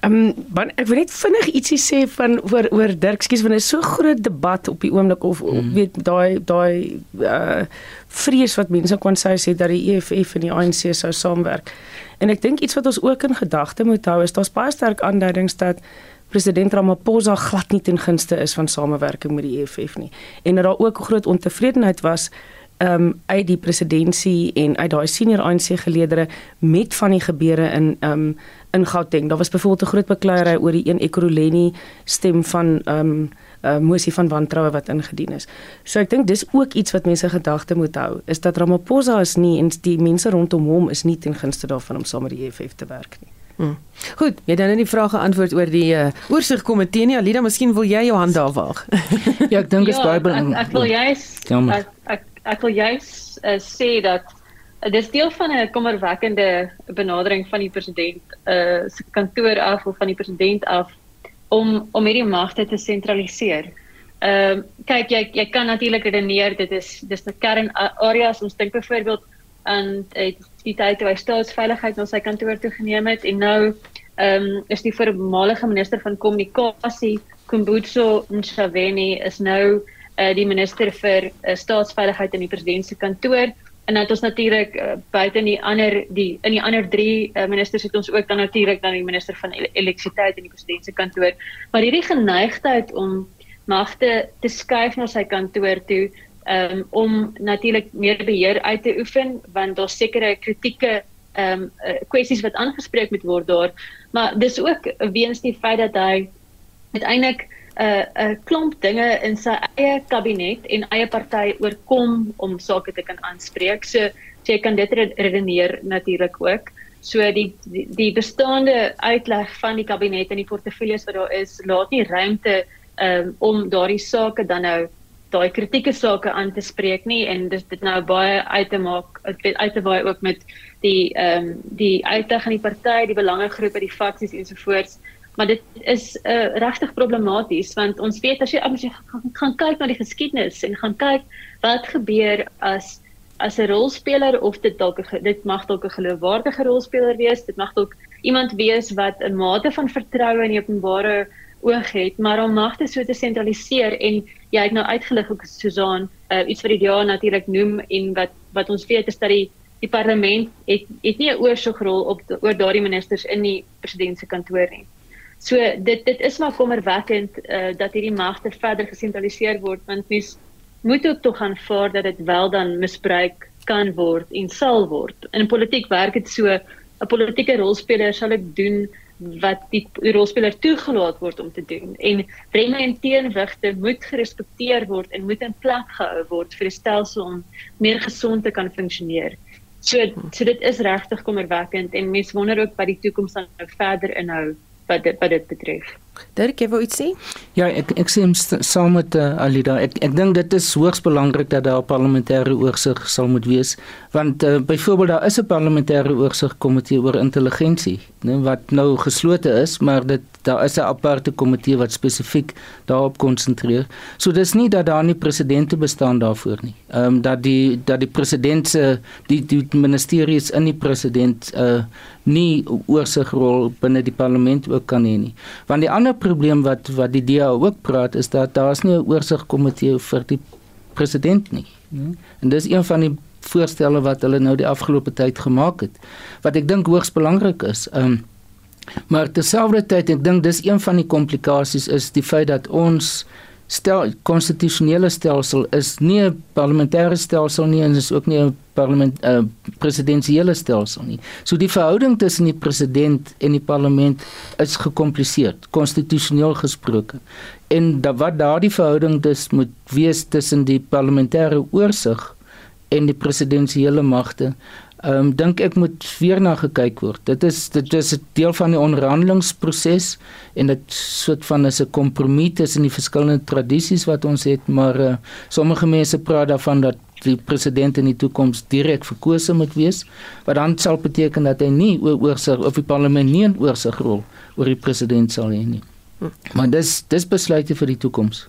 Ehm um, ek wil net vinnig ietsie sê van oor oor Dirk, skus want dit is so groot debat op die oomblik of mm. weet daai daai uh vrees wat mense kon sê sê dat die EFF en die ANC sou saamwerk. En ek dink iets wat ons ook in gedagte moet hou is daar's baie sterk aanduidings dat president Ramaphosa glad nie ten gunste is van samewerking met die EFF nie. En dat daar ook groot ontevredenheid was ehm um, uit die presidentskap en uit daai senior ANC geleedere met van die gebeure in ehm um, in Gauteng. Daar was byvoorbeeld 'n groot bekleierery oor die een Ekurhuleni stem van ehm um, uh, mosie van wantroue wat ingedien is. So ek dink dis ook iets wat mense gedagte moet hou, is dat Ramaphosa is nie en die mense rondom hom is nie ten gunste daarvan om saam met die EFF te werk nie. Hmm. Goed, jy dan net die vrae geantwoord oor die uh, oorsigkomitee nie. Alida, miskien wil jy jou hand daar waag. <laughs> ja, ek dink dit is baie belangrik. Ek, ek wil juist ek, ek ek wil juist uh, sê dat uh, dis deel van 'n kommerwekkende benadering van die president uh, se kantoor af of van die president af om om hierdie magte te sentraliseer. Ehm uh, kyk jy jy kan natuurlik redeneer dit is dis 'n kern areas ons dink byvoorbeeld aan uh, die tyd toe hy staatsveiligheid na sy kantoor toe geneem het en nou ehm um, is die voormalige minister van kommunikasie Kumbutso Ntshavheni is nou uh, die minister vir uh, staatsveiligheid in die president se kantoor. En dan het ons natuurlik uh, buite in die ander die in die ander drie uh, ministers het ons ook dan natuurlik dan die minister van elektrisiteit in die president se kantoor. Maar hierdie geneigtheid om magte te skuif na sy kantoor toe um, om natuurlik meer beheer uit te oefen want daar sekere kritieke ehm um, kwessies wat aangespreek moet word daar maar dis ook weens die feit dat hy uiteindelik 'n uh, 'n uh, klomp dinge in sy eie kabinet en eie party oorkom om sake te kan aanspreek. So, so jy kan dit redeneer natuurlik ook. So die, die die bestaande uitleg van die kabinet en die portefeuilles wat daar is, laat nie ruimte um, om daardie sake dan nou daai kritieke sake aan te spreek nie en dis dit nou baie uit te maak uit te waai ook met die ehm um, die uitleg aan die party, die belangegroepe, die faksies ensovoorts maar dit is uh, regtig problematies want ons weet as jy as jy gaan, gaan kyk na die geskiedenis en gaan kyk wat gebeur as as 'n rolspeler of dit dalk dit mag dalk 'n geloofwaardige rolspeler wees dit mag dalk iemand wees wat 'n mate van vertroue in die openbare oog het maar om magte so te sentraliseer en jy het nou uitgelig ook Susan uh, iets wat die DA natuurlik noem en wat wat ons weet is dat die die parlement het het nie 'n oorsigrol op oor daardie ministers in die president se kantoor nie So dit dit is maar kommerwekkend uh, dat hierdie magte verder gesentraliseer word want mens moet ook tog aanvaar dat dit wel dan misbruik kan word en sal word. In politiek werk dit so 'n politieke rolspeler sal ek doen wat die, rolspeler toegelaat word om te doen en remme en teenwigte moet gerespekteer word en moet in plek gehou word vir die stelsel om meer gesond te kan funksioneer. So so dit is regtig kommerwekkend en mense wonder ook wat die toekoms dan nou verder inhou wat dit wat dit betref. Dirk, jy wou iets sê? Ja, ek ek sê saam met uh, Alida. Ek ek dink dit is hoogs belangrik dat daar 'n parlementêre oorsig sal moet wees, want uh, byvoorbeeld daar is 'n parlementêre oorsig komitee oor intelligensie, né, wat nou geslote is, maar dit daar is 'n aparte komitee wat spesifiek daarop konsentreer. So dis nie dat daar nie presidente bestaan daarvoor nie. Ehm um, dat die dat die president se die die ministeries in die president uh nie oorsigrol binne die parlement ook kan hê nie. Want die ander probleem wat wat die DA ook praat is dat daar's nie 'n oorsigkomitee vir die president nie. En dis een van die voorstelle wat hulle nou die afgelope tyd gemaak het wat ek dink hoogs belangrik is. Ehm um, maar terselfdertyd ek dink dis een van die komplikasies is die feit dat ons stel konstitusionele stelsel is nie 'n parlementêre stelsel nie en is ook nie 'n parlement uh, presidensiële stelsel nie. So die verhouding tussen die president en die parlement is gekompliseer, konstitusioneel gesproke. En da, wat daardie verhouding dus moet wees tussen die parlementêre oorsig en die presidensiële magte Ehm um, dink ek moet weer na gekyk word. Dit is dit is 'n deel van die onderhandelingsproses en dit soort van is 'n kompromie tussen die verskillende tradisies wat ons het, maar uh, sommige mense praat daarvan dat die president in die toekoms direk verkose moet wees, wat dan sal beteken dat hy nie oorsig of die parlement nie 'n oorsigrol oor die president sal hê nie. Hm. Maar dis dis besluite vir die toekoms.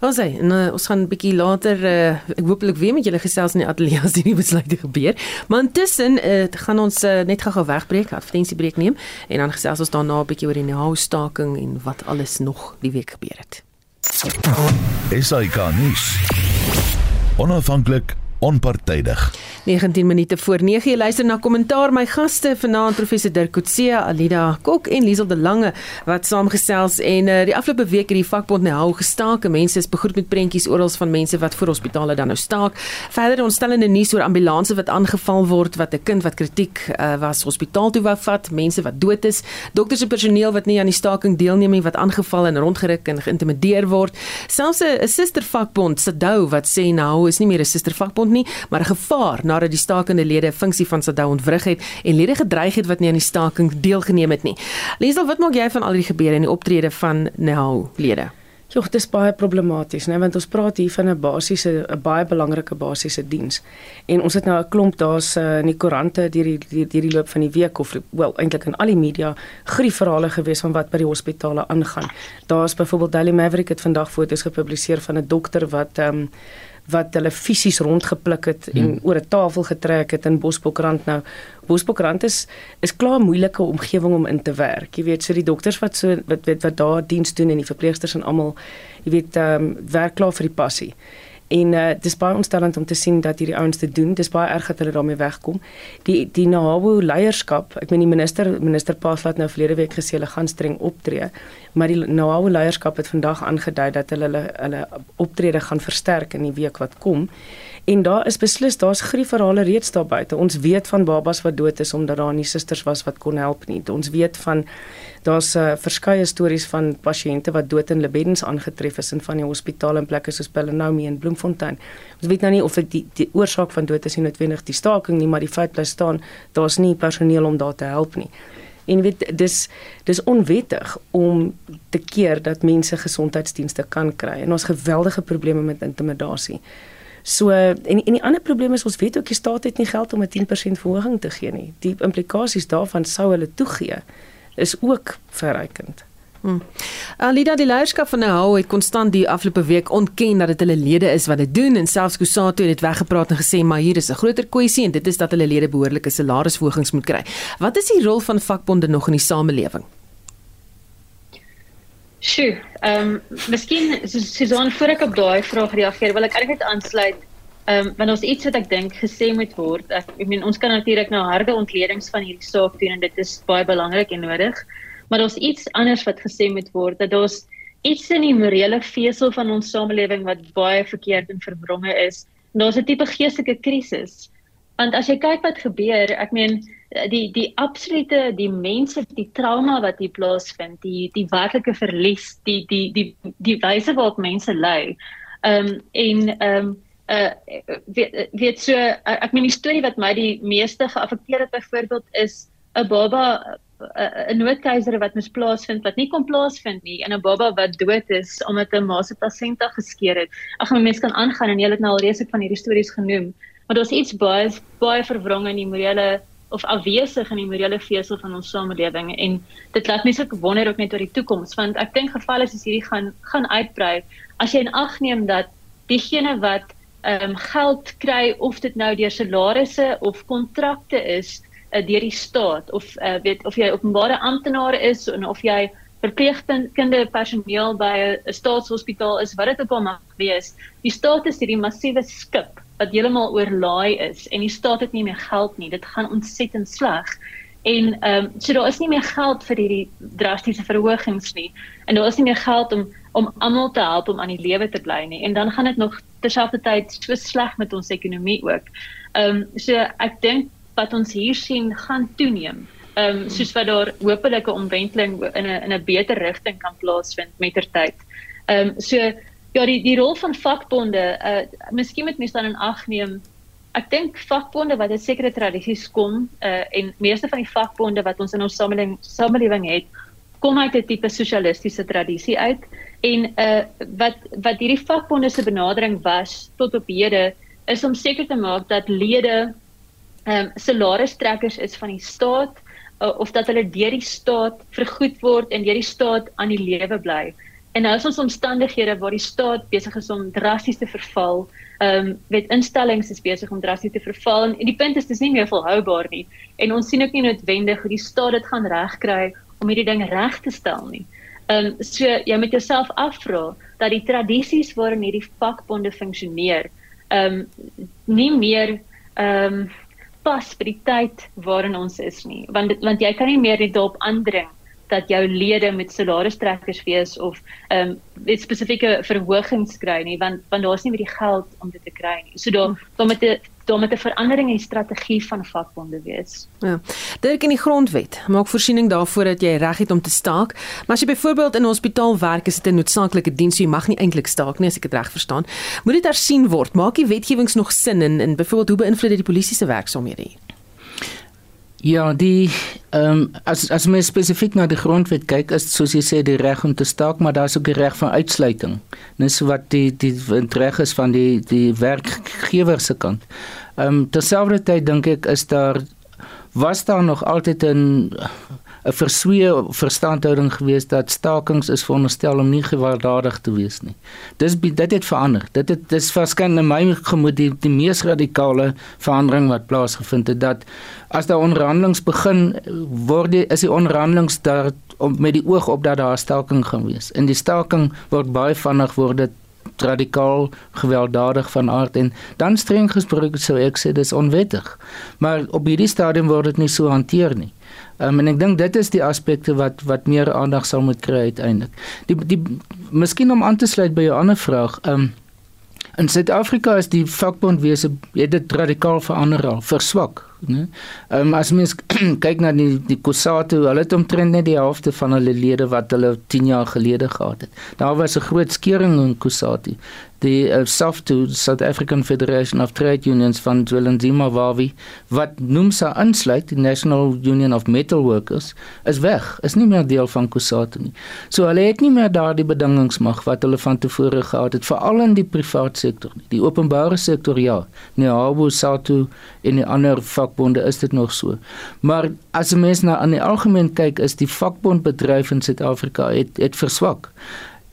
Ons sê nou ons gaan 'n bietjie later uh, ek hooplik weer met julle gesels in die ateljee as die besluite gebeur. Maar intussen uh, gaan ons uh, net gou-gou wegbreek, advertensiebreek neem en dan gesels ons daarna 'n bietjie oor die nou staking en wat alles nog die week gebeur het. SAK nuus. Onafhanklik onpartydig. 19 minute voor 9 jy luister na kommentaar my gaste vanaand professor Dirk Coetzee, Alida Kok en Liesel de Lange wat saamgesels en uh, die afgelope week het die vakbond nou gestaak. Mense is begroet met prentjies oral van mense wat voor hospitale dan nou staak. Verder ontstellende nuus oor ambulanses wat aangeval word wat 'n kind wat kritiek uh, was hospitaal toe wou vat, mense wat dood is, dokters en personeel wat nie aan die staking deelneem nie wat aangeval en rondgeruk en geïntimideer word. Selfs 'n suster vakbond, SADU wat sê nou is nie meer 'n suster vakbond nie, maar 'n gevaar nadat die stakende lede 'n funksie van SADU ontwrig het en lede gedreig het wat nie aan die staking deelgeneem het nie. Liesel, wat maak jy van al die gebeure in die optrede van NHO lede? Jogg, dit is baie problematies, né, want ons praat hier van 'n basiese 'n baie belangrike basiese diens. En ons het nou 'n klomp daar's uh, in die koerante deur die deur die, loop van die week of wel eintlik in al die media griefverhale gewees van wat by die hospitale aangaan. Daar's byvoorbeeld Daily Maverick het vandag foto's gepubliseer van 'n dokter wat ehm um, wat hulle fisies rondgepluk het en hmm. oor 'n tafel getrek het in Bosbokrand nou. Bosbokrand is is klaar 'n moeilike omgewing om in te werk. Jy weet, so die dokters wat so wat weet wat daar diens doen en die verpleegsters en almal, jy weet, ehm um, werk klaar vir die passie. En uh dis baie ontstellend om te sien dat hierdie ouens dit doen. Dis baie erg dat hulle daarmee wegkom. Die die NABO leierskap, ek meen die minister minister Paaslat nou verlede week gesê hulle gaan streng optree, maar die NABO leierskap het vandag aangedui dat hulle hulle hulle optrede gaan versterk in die week wat kom. En daar is beslis daar's griefverhale reeds daar buite. Ons weet van babas wat dood is omdat daar nie susters was wat kon help nie. Ons weet van daar's uh, verskeie stories van pasiënte wat dood in Lebedens aangetref is in van die hospitale en plekke soos Bellenaumi en Bloemfontein. Ons weet nou nie of dit die, die oorsaak van dood is nie noodwendig die staking nie, maar die feit bly staan daar's nie personeel om daar te help nie. En weet dis dis onwettig om te keer dat mense gesondheidsdienste kan kry en ons geweldige probleme met intimidasie. So en en die ander probleem is ons weet ook die staat het nie geld om 'n 10% verhoging te gee nie. Die implikasies daarvan sou hulle toegee is ook verrykend. Hmm. Alida die leierskap van nou het konstant die afgelope week ontken dat dit hulle lede is wat dit doen en selfs Kusato het dit weggepraat en gesê maar hier is 'n groter kwessie en dit is dat hulle lede behoorlike salarisverhogings moet kry. Wat is die rol van vakbonde nog in die samelewing? Sjoe, ehm um, miskien Susan voor ek op daai vraag reageer, wil ek eintlik aansluit. Ehm um, want ons iets wat ek dink gesê moet word. Ek, ek meen ons kan natuurlik nou harde ontledings van hierdie saak doen en dit is baie belangrik en nodig. Maar daar's iets anders wat gesê moet word dat daar's iets in die morele vesel van ons samelewing wat baie verkeerd en verwronge is. Daar's 'n tipe geestelike krisis. Want as jy kyk wat gebeur, ek meen die die absolute die mense die trauma wat hier plaasvind die die werklike verlies die die die die wyse waarop mense ly ehm um, en ehm um, uh weet, weet so ek meen die storie wat my die meeste geaffekteer het byvoorbeeld is 'n baba 'n noodkeiser wat mis plaasvind wat nie kon plaasvind nie en 'n baba wat dood is omdat 'n ma se plasenta geskeur het. Ag mense kan aangaan en jy het nou al reeds ek van hierdie stories genoem, maar daar's iets baie baie verwrong in die morele of afwesig in die morele vesel van ons samelewing en dit laat mense ook wonder ook net oor die toekoms want ek dink gevalle soos hierdie gaan gaan uitbrei as jy in ag neem dat diegene wat ehm um, geld kry of dit nou deur salarisse of kontrakte is uh, deur die staat of uh, weet of jy openbare amptenaar is en of jy verpleegkundige personeel by 'n staatshospitaal is wat dit ook al mag wees die staat is hierdie massiewe skip wat heeltemal oorlaai is en die staat het nie meer geld nie. Dit gaan ontsettend sleg. En ehm um, so daar is nie meer geld vir hierdie drastiese verhogings nie. En daar is nie meer geld om om almal te help om aan die lewe te bly nie. En dan gaan dit nog terselfdertyd so sleg met ons ekonomie ook. Ehm um, so ek dink wat ons hier sien gaan toeneem. Ehm um, soos wat daar hopelik 'n omwenteling in 'n in 'n beter rigting kan plaasvind mettertyd. Ehm um, so ja die die rol van vakbonde, uh miskien moet mens dan in ag neem Ek dink vakbonde wat 'n sekere tradisies kom uh en meeste van die vakbonde wat ons in ons samelewing samelewing het, kom uit 'n tipe sosialistiese tradisie uit en uh wat wat hierdie vakbonde se benadering was tot op hede is om seker te maak dat lede ehm um, salaristrekkers is van die staat uh, of dat hulle deur die staat vergoed word en deur die staat aan die lewe bly. En nou is ons omstandighede waar die staat besig is om drasties te verval ehm um, met instellings is besig om drasties te verval en die punt is dis nie meer volhoubaar nie en ons sien ook nie noodwendig hoe die staat dit gaan regkry om hierdie ding reg te stel nie. Ehm um, so jy moet jouself afvra dat die tradisies waarin hierdie vakbonde funksioneer ehm um, nie meer ehm um, pas by die tyd waarin ons is nie want want jy kan nie meer dit daarop aandring dat jou lede met salaristrekkers wees of ehm um, met spesifieke verhogings kry nie want want daar's nie meer die geld om dit te kry nie. So daar daar met 'n daar met 'n verandering in die strategie van vakbonde wees. Ja. Dit in die grondwet maak voorsiening daarvoor dat jy reg het om te staak, maar as jy byvoorbeeld in 'n hospitaal werk, is dit 'n noodsaaklike diens, so jy mag nie eintlik staak nie as ek dit reg verstaan. Moet dit hersien word? Maak die wetgewings nog sin en en byvoorbeeld hoe beïnvloed dit die polisie se werksaamhede hier? Ja, die ehm um, as as mens spesifiek na die grondwet kyk, is soos jy sê die reg om te staak, maar daar's ook die reg van uitsluiting. Dis wat die die reg is van die die werkgewer se kant. Ehm um, terselfdertyd dink ek is daar was daar nog altyd 'n 'n verswee verstandhouding gewees dat stakings is veronderstel om nie gewelddadig te wees nie. Dis dit het verander. Dit het dis verskyn in my gemoed die, die mees radikale verandering wat plaasgevind het dat as daar onderhandelings begin word die, is die onderhandelings daar om met die oog op dat daar staking gaan wees. In die staking word baie vinnig word dit radikaal gewelddadig van aard en dan streng gesproke sou ek sê dis onwettig. Maar op hierdie stadium word dit nie so hanteer nie. Um, en ek dink dit is die aspekte wat wat meer aandag sal moet kry uiteindelik. Die die miskien om aan te sluit by jou ander vraag. Um, in Suid-Afrika is die vakbondwese het dit radikaal verander al, verswak, né? Ehm um, as mens <clears throat> kyk na die die Kusatu, hulle het omtrent net die helfte van hulle lede wat hulle 10 jaar gelede gehad het. Daar was 'n groot skering in Kusatu die uh, SAFTU South African Federation of Trade Unions van Zwelinzima Wawi wat noem sy insluit die National Union of Metal Workers is weg is nie meer deel van COSATU nie. So hulle het nie meer daardie bedingings mag wat hulle van tevore gehad het veral in die privaat sektor nie. Die openbare sektor ja nee Habo SATU en die ander vakbonde is dit nog so. Maar as 'n mens na aan die algemeen kyk is die vakbondbedryf in Suid-Afrika het het verswak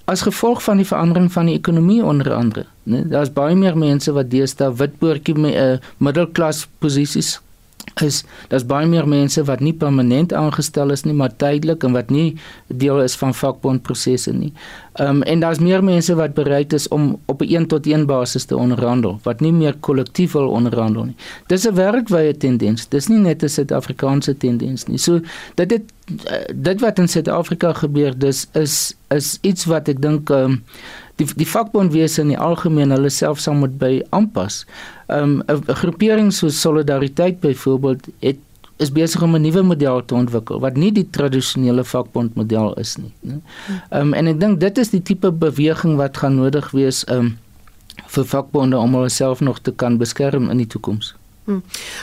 as gevolg van die verandering van die ekonomie onder andere, né? Daar's baie meer mense wat deesdae witboortjie met 'n uh, middelklas posisies is daar's baie meer mense wat nie permanent aangestel is nie maar tydelik en wat nie deel is van vakbondprosesse nie. Ehm um, en daar's meer mense wat bereid is om op 'n een tot een basis te onderhandel wat nie meer kollektief wil onderhandel nie. Dis 'n wêreldwye tendens. Dis nie net 'n Suid-Afrikaanse tendens nie. So dit dit eh, dit wat in Suid-Afrika gebeur, dis is is iets wat ek dink ehm um, die die vakbondwese in die algemeen hulle self sal moet by aanpas. Um, 'n um, groepering soos Solidariteit byvoorbeeld het is besig om 'n nuwe model te ontwikkel wat nie die tradisionele vakbondmodel is nie, né? Um, en ek dink dit is die tipe beweging wat gaan nodig wees um, vir vakbonde om hulle self nog te kan beskerm in die toekoms. Hm.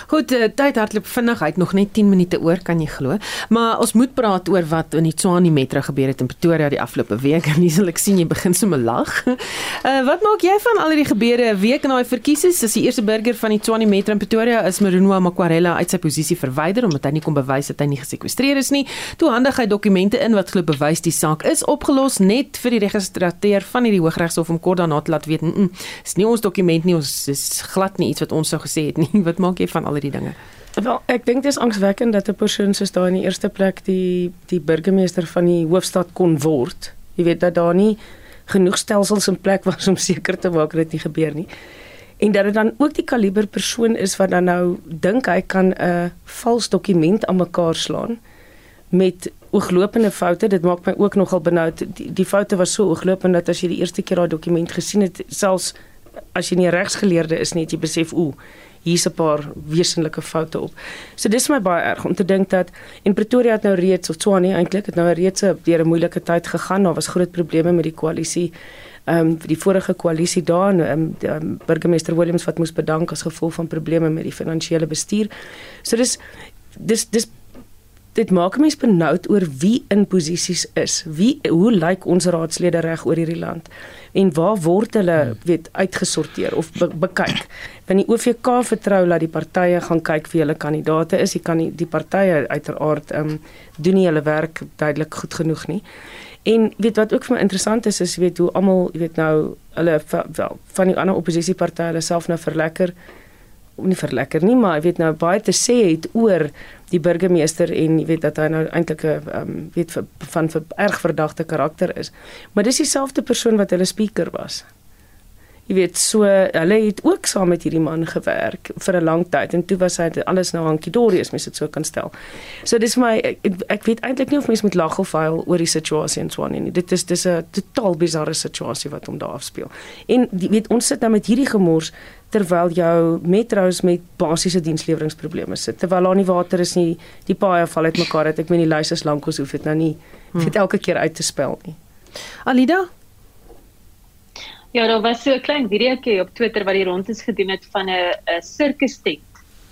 Goed, uh, tyd hardloop vinnig uit nog net 10 minute oor kan jy glo. Maar ons moet praat oor wat in die Tshwane Metro gebeur het in Pretoria die afgelope week. <laughs> En dis ek sien jy begin sommer lag. Uh, <laughs> wat maak jy van al hierdie gebeure week na die verkiesings? Is die eerste burger van die Tshwane Metro in Pretoria is Marunwa Makwarela uit sy posisie verwyder omdat hy nie kon bewys dat hy nie gesekwestreer is nie. Toe handig hy dokumente in wat glo bewys die saak is opgelos net vir die registrateur van hierdie Hooggeregshof om kort daarna te laat weet. Mm, is nie ons dokument nie, ons is glad nie iets wat ons sou gesê het nie. <laughs> Wat maak jy van al hierdie dinge? Wel, ek dink dit is angswekkend dat 'n persoon soos daai in die eerste plek die die burgemeester van die hoofstad kon word. Jy weet dat daar nie genoeg stelsels in plek was om seker te maak dit nie gebeur nie. en dat dit dan ook die kaliber persoon is wat dan nou dink hy kan 'n vals dokument aan mekaar slaan met ooglopende foute. Dit maak my ook nogal benoud. Die, die foute was so ooglopend dat as jy die eerste keer daai dokument gesien het, selfs as jy nie regsgeleerde is nie, het jy besef o, hier's 'n paar wesenlike foute op. So dis my baie erg om te dink dat en Pretoria het nou reeds of Tshwane eintlik het nou reeds deur 'n moeilike tyd gegaan. Daar was groot probleme met die koalisie ehm um, die vorige koalisie daar en um, um, burgemeester Williams wat moes bedank as gevolg van probleme met die finansiële bestuur. So dis dis dis dit maak mense benoud oor wie in posisies is. Wie hoe lyk ons raadslede reg oor hierdie land? En waar word hulle hmm. weet uitgesorteer of be, bekyk? Want die OVK vertrou dat die partye gaan kyk wie hulle kandidaate is. Jy kan nie die partye uiteraard ehm um, doen nie hulle werk duidelik goed genoeg nie. En weet wat ook vir my interessant is is weet hoe almal weet nou hulle wel van die ander oppositiepartye hulle self nou verlekker nie verlekker nie, maar jy weet nou baie te sê het oor die burgemeester en jy weet dat hy nou eintlik 'n um, weet van vir erg verdagte karakter is. Maar dis dieselfde persoon wat hulle speaker was. Jy weet so hulle het ook saam met hierdie man gewerk vir 'n lang tyd en toe was hy alles nou hankie dorie as mens dit so kan stel. So dis my ek, ek weet eintlik nie of mens moet lag of huil oor die situasie in Swan nie. Dit is dis 'n totaal bizarre situasie wat hom daar afspeel. En die, weet ons sit nou met hierdie gemors terwyl jou metro's met basiese diensleweringprobleme sit. Terwyl daar nie water is nie, die paaie val uitmekaar uit. Ek meen die luisters lank ons hoef dit nou nie hmm. dit elke keer uit te spel nie. Alida Ja, daar was so 'n klein videoetjie op Twitter wat die rond is gedoen het van 'n 'n sirkus tent.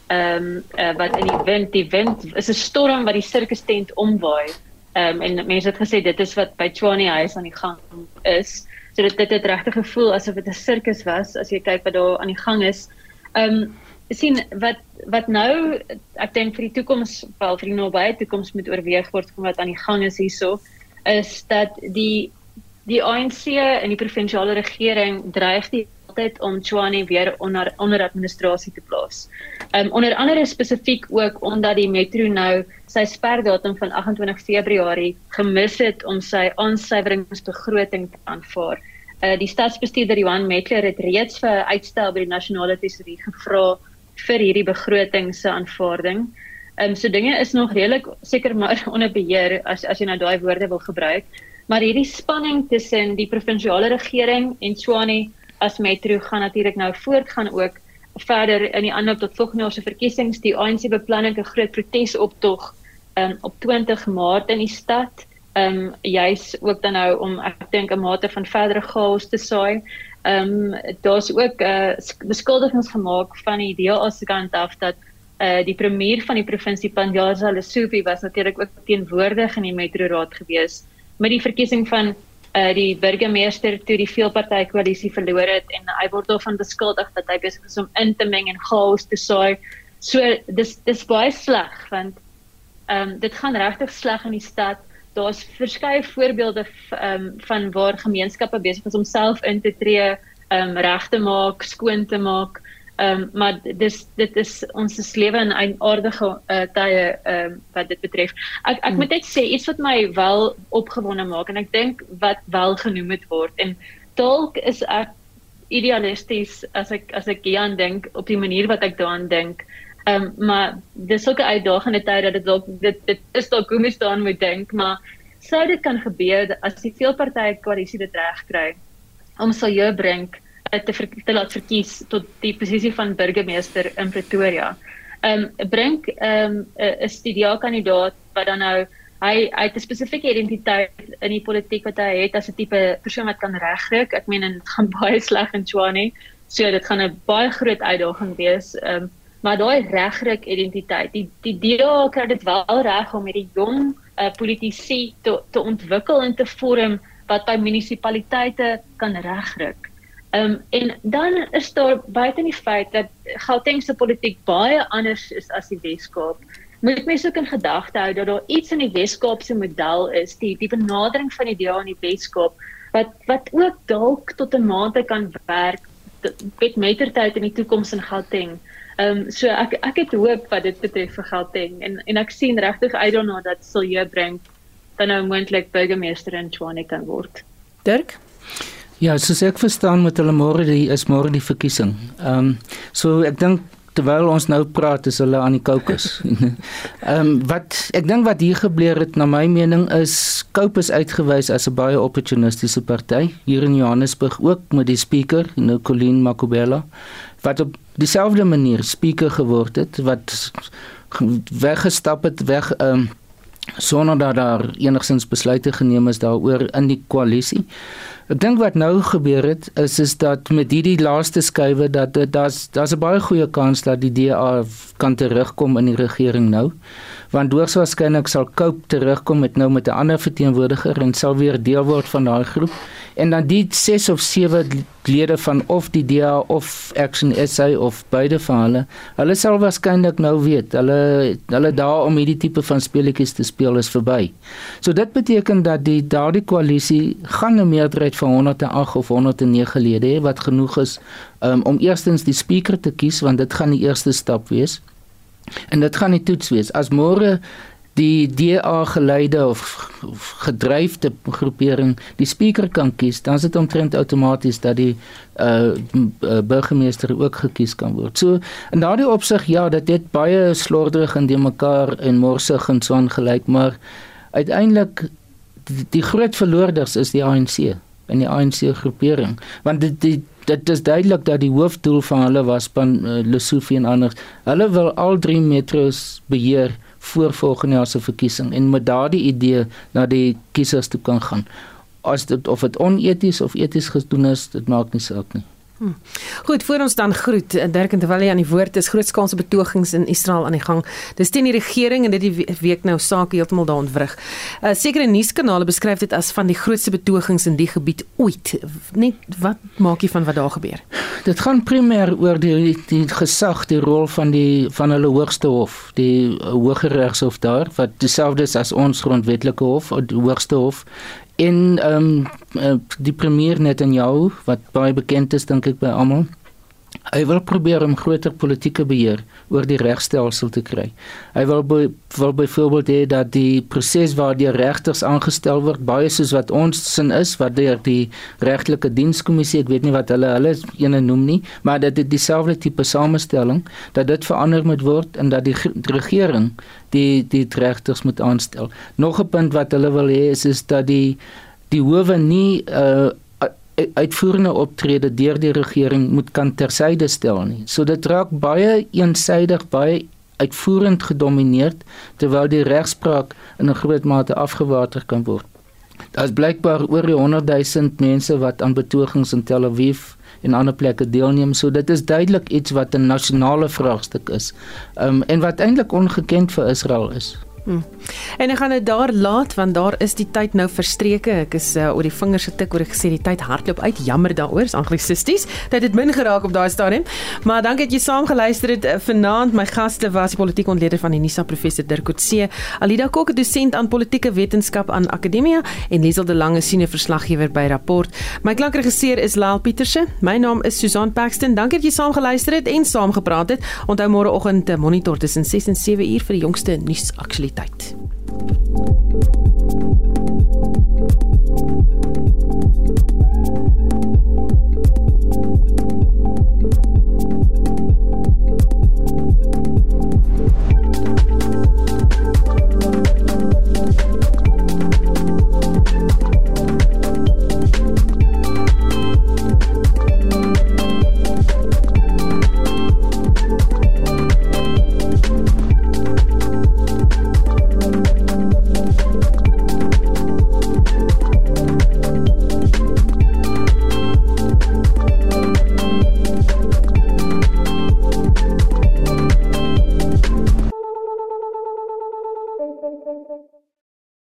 Ehm um, uh, wat in die wind, die wind is 'n storm wat die sirkus tent omwaai. Ehm um, en mense het gesê dit is wat by Chwani House aan die gang is. So dit dit het regtig gevoel asof dit 'n sirkus was as jy kyk wat daar aan die gang is. Ehm um, sien wat wat nou ek dink vir die toekoms wel vir die nabye toekoms moet oorweeg word kom wat aan die gang is hierso is dat die die ANC en die provinsiale regering dreig die altyd om Tshwane weer onder onder administrasie te plaas. Um onder andere spesifiek ook omdat die metro nou sy sperdatum van 28 Februarie gemis het om sy aansuiveringsbegroting te aanvaar. Uh die stadsbestuurder Johan Metler het reeds vir uitstel by die nasionale tesourier gevra vir hierdie begroting se aanvaarding. Um so dinge is nog redelik seker maar <laughs> onder beheer as as jy nou daai woorde wil gebruik. Maar hierdie spanning tussen die provinsiale regering en Tshwane as metro gaan natuurlik nou voortgaan ook verder in die aanloop tot volgende jaar se verkiesings. Die ANC beplan 'n groot protesoptog um, op 20 Maart in die stad. Ehm um, juis ook dan nou om ek dink 'n mate van verdere chaos te saai. Ehm um, daar's ook 'n uh, beskuldigings gemaak van die DA se kant af dat uh die premier van die provinsie Panjasa Lesofie was natuurlik ook teenwoordig in die metro raad gewees met die verkiesing van uh die burgemeester toe die veelpartytjie koalisie verloor het en hy word daarvan beskuldig dat hy besig is om in te meng en chaos te saai. So dis dis baie sleg want ehm um, dit gaan regtig sleg in die stad. Daar's verskeie voorbeelde ehm um, van waar gemeenskappe besig is om self in te tree, ehm um, reg te maak, skoon te maak. Ehm um, maar dis dit is ons is lewe in 'n aardige uh, tye ehm um, wat dit betref. Ek ek hmm. moet net sê iets wat my wel opgewonde maak en ek dink wat wel genoem het word en dalk is ek idealisties as ek as ek hieraan dink op die manier wat ek daaraan dink. Ehm um, maar dis ook 'n uitdagende tyd dat dit dalk dit dit is dalk hoe mens daaraan moet dink, maar sou dit kan gebeur as die veelpartytjie koalisie dit reg kry om sal jou bring te, ver, te laat verkies tot die posisie van burgemeester in Pretoria. Ehm um, Brink ehm um, is die ideaalkandidaat wat dan nou hy hy het 'n spesifieke identiteit in die politiek wat hy het as 'n tipe persoon wat kan regryk. Ek meen dit gaan <laughs> baie sleg in Tshwane. So dit gaan 'n baie groot uitdaging wees. Ehm um, maar daai regryk identiteit, die die DA kry dit wel reg om hierdie jong uh, politici te te ontwikkel en te vorm wat by munisipaliteite kan regryk. Ehm um, en dan is daar buite die feit dat Gauteng se politiek baie anders is as die Weskaap. Moet mense ook in gedagte hou dat daar iets in die Weskaap se model is, die die benadering van die DA in die Weskaap wat wat ook dalk tot 'n mate kan werk met mettertyd in die toekoms in Gauteng. Ehm um, so ek ek het hoop wat dit betref vir Gauteng en en ek sien regtig uit daarna dat Silje bring dan nou moontlik burgemeester in Tshwane kan word. Dirk Ja, soos ek verstaan met hulle môre die is môre die verkiesing. Ehm um, so ek dink terwyl ons nou praat is hulle aan die kokes. <laughs> Ehm um, wat ek dink wat hier gebeur het na my mening is Cope is uitgewys as 'n baie opportunistiese party hier in Johannesburg ook met die speaker, nou Colleen Makubela wat op dieselfde manier speaker geword het wat weggestap het weg ehm um, sonder dat daar enigsins besluite geneem is daaroor in die koalisie. Ek dink wat nou gebeur het is is dat met hierdie laaste skuwe dat daar's daar's 'n baie goeie kans dat die DA kan terugkom in die regering nou. Want doorswaarskynlik sal Cope terugkom met nou met 'n ander verteenwoordiger en sal weer deel word van daai groep en dan die 6 of 7 lede van of die DA of Action SA of beide van hulle, hulle sal waarskynlik nou weet, hulle hulle daar om hierdie tipe van speletjies te speel is verby. So dit beteken dat die daardie koalisie gaan 'n meerderheid van 108 of 109 lede hê wat genoeg is um, om eerstens die speaker te kies want dit gaan die eerste stap wees. En dit gaan nie toets wees as môre die DA geleide of, of gedryfde groepering die spreker kan kies, dan is dit omtrent outomaties dat die uh, burgemeester ook gekies kan word. So in daardie opsig ja, dit het baie slordig en de mekaar en morsig en so aangelyk, maar uiteindelik die, die groot verloorders is die ANC en die ANC groepering, want dit die Dit is duidelik dat die hoofdoel van hulle was van uh, Lesofie en anders. Hulle wil al drie metros beheer voor volgende jaar se verkiesing en met daardie idee na die kiesers toe kan gaan. As dit of dit oneties of eties gedoen is, dit maak nie saak nie. Hm. Goed, voor ons dan groet eh, Dirk en terwyl jy aan die woord is, grootskaalse betogings in Israel aan die gang. Dis teen die regering en dit die week nou sake heeltemal daar ontwrig. Uh, sekere nuuskanale beskryf dit as van die grootste betogings in die gebied ooit. Net wat maak jy van wat daar gebeur? Dit gaan primêr oor die die gesag, die rol van die van hulle hoogste hof, die Hooggeregshof daar wat dieselfde is as ons grondwetlike hof, die hoogste hof en ehm um, die premier Netanyahu wat baie bekend is dink ek by almal. Hy wil probeer om groter politieke beheer oor die regstelsel te kry. Hy wil by, wil byvoorbeeld hê dat die proses waar die regters aangestel word baie soos wat ons sin is wat deur die regtelike dienskommissie, ek weet nie wat hulle hulle ene noem nie, maar dat dit dieselfde tipe samestelling dat dit verander moet word en dat die, die regering die die regters moet aanstel. Nog 'n punt wat hulle wil hê is is dat die die howe nie uh uitvoerende optrede deur die regering moet kan tersyde stel nie. So dit raak baie eensaidig, baie uitvoerend gedomeineer terwyl die regspraak in 'n groot mate afgewater kan word. Daar is blykbaar oor die 100 000 mense wat aan betogings in Tel Aviv en ander plekke deelneem. So dit is duidelik iets wat 'n nasionale vraagstuk is. Ehm um, en wat eintlik ongekend vir Israel is. Hmm. En ek gaan dit daar laat want daar is die tyd nou verstreke. Ek is uh, oor die vingers getik oor ek gesê die tyd hardloop uit. Jammer daaroor. Is anglisisties. Dit het min geraak op daai stadium. Maar dankie dat jy saam geluister het uh, vanaand. My gaste was die politieke ontleder van die Nisa professor Dirk Coetzee, Alida Kok, dosent aan politieke wetenskap aan Akademia en Liesel de Lange senior verslaggewer by Rapport. My klankregisseur is Laal Pieterse. My naam is Susan Paxton. Dankie dat jy saam geluister het en saam gepraat het. Onthou môreoggend te monitor tussen 6 en 7 uur vir die jongste tyd.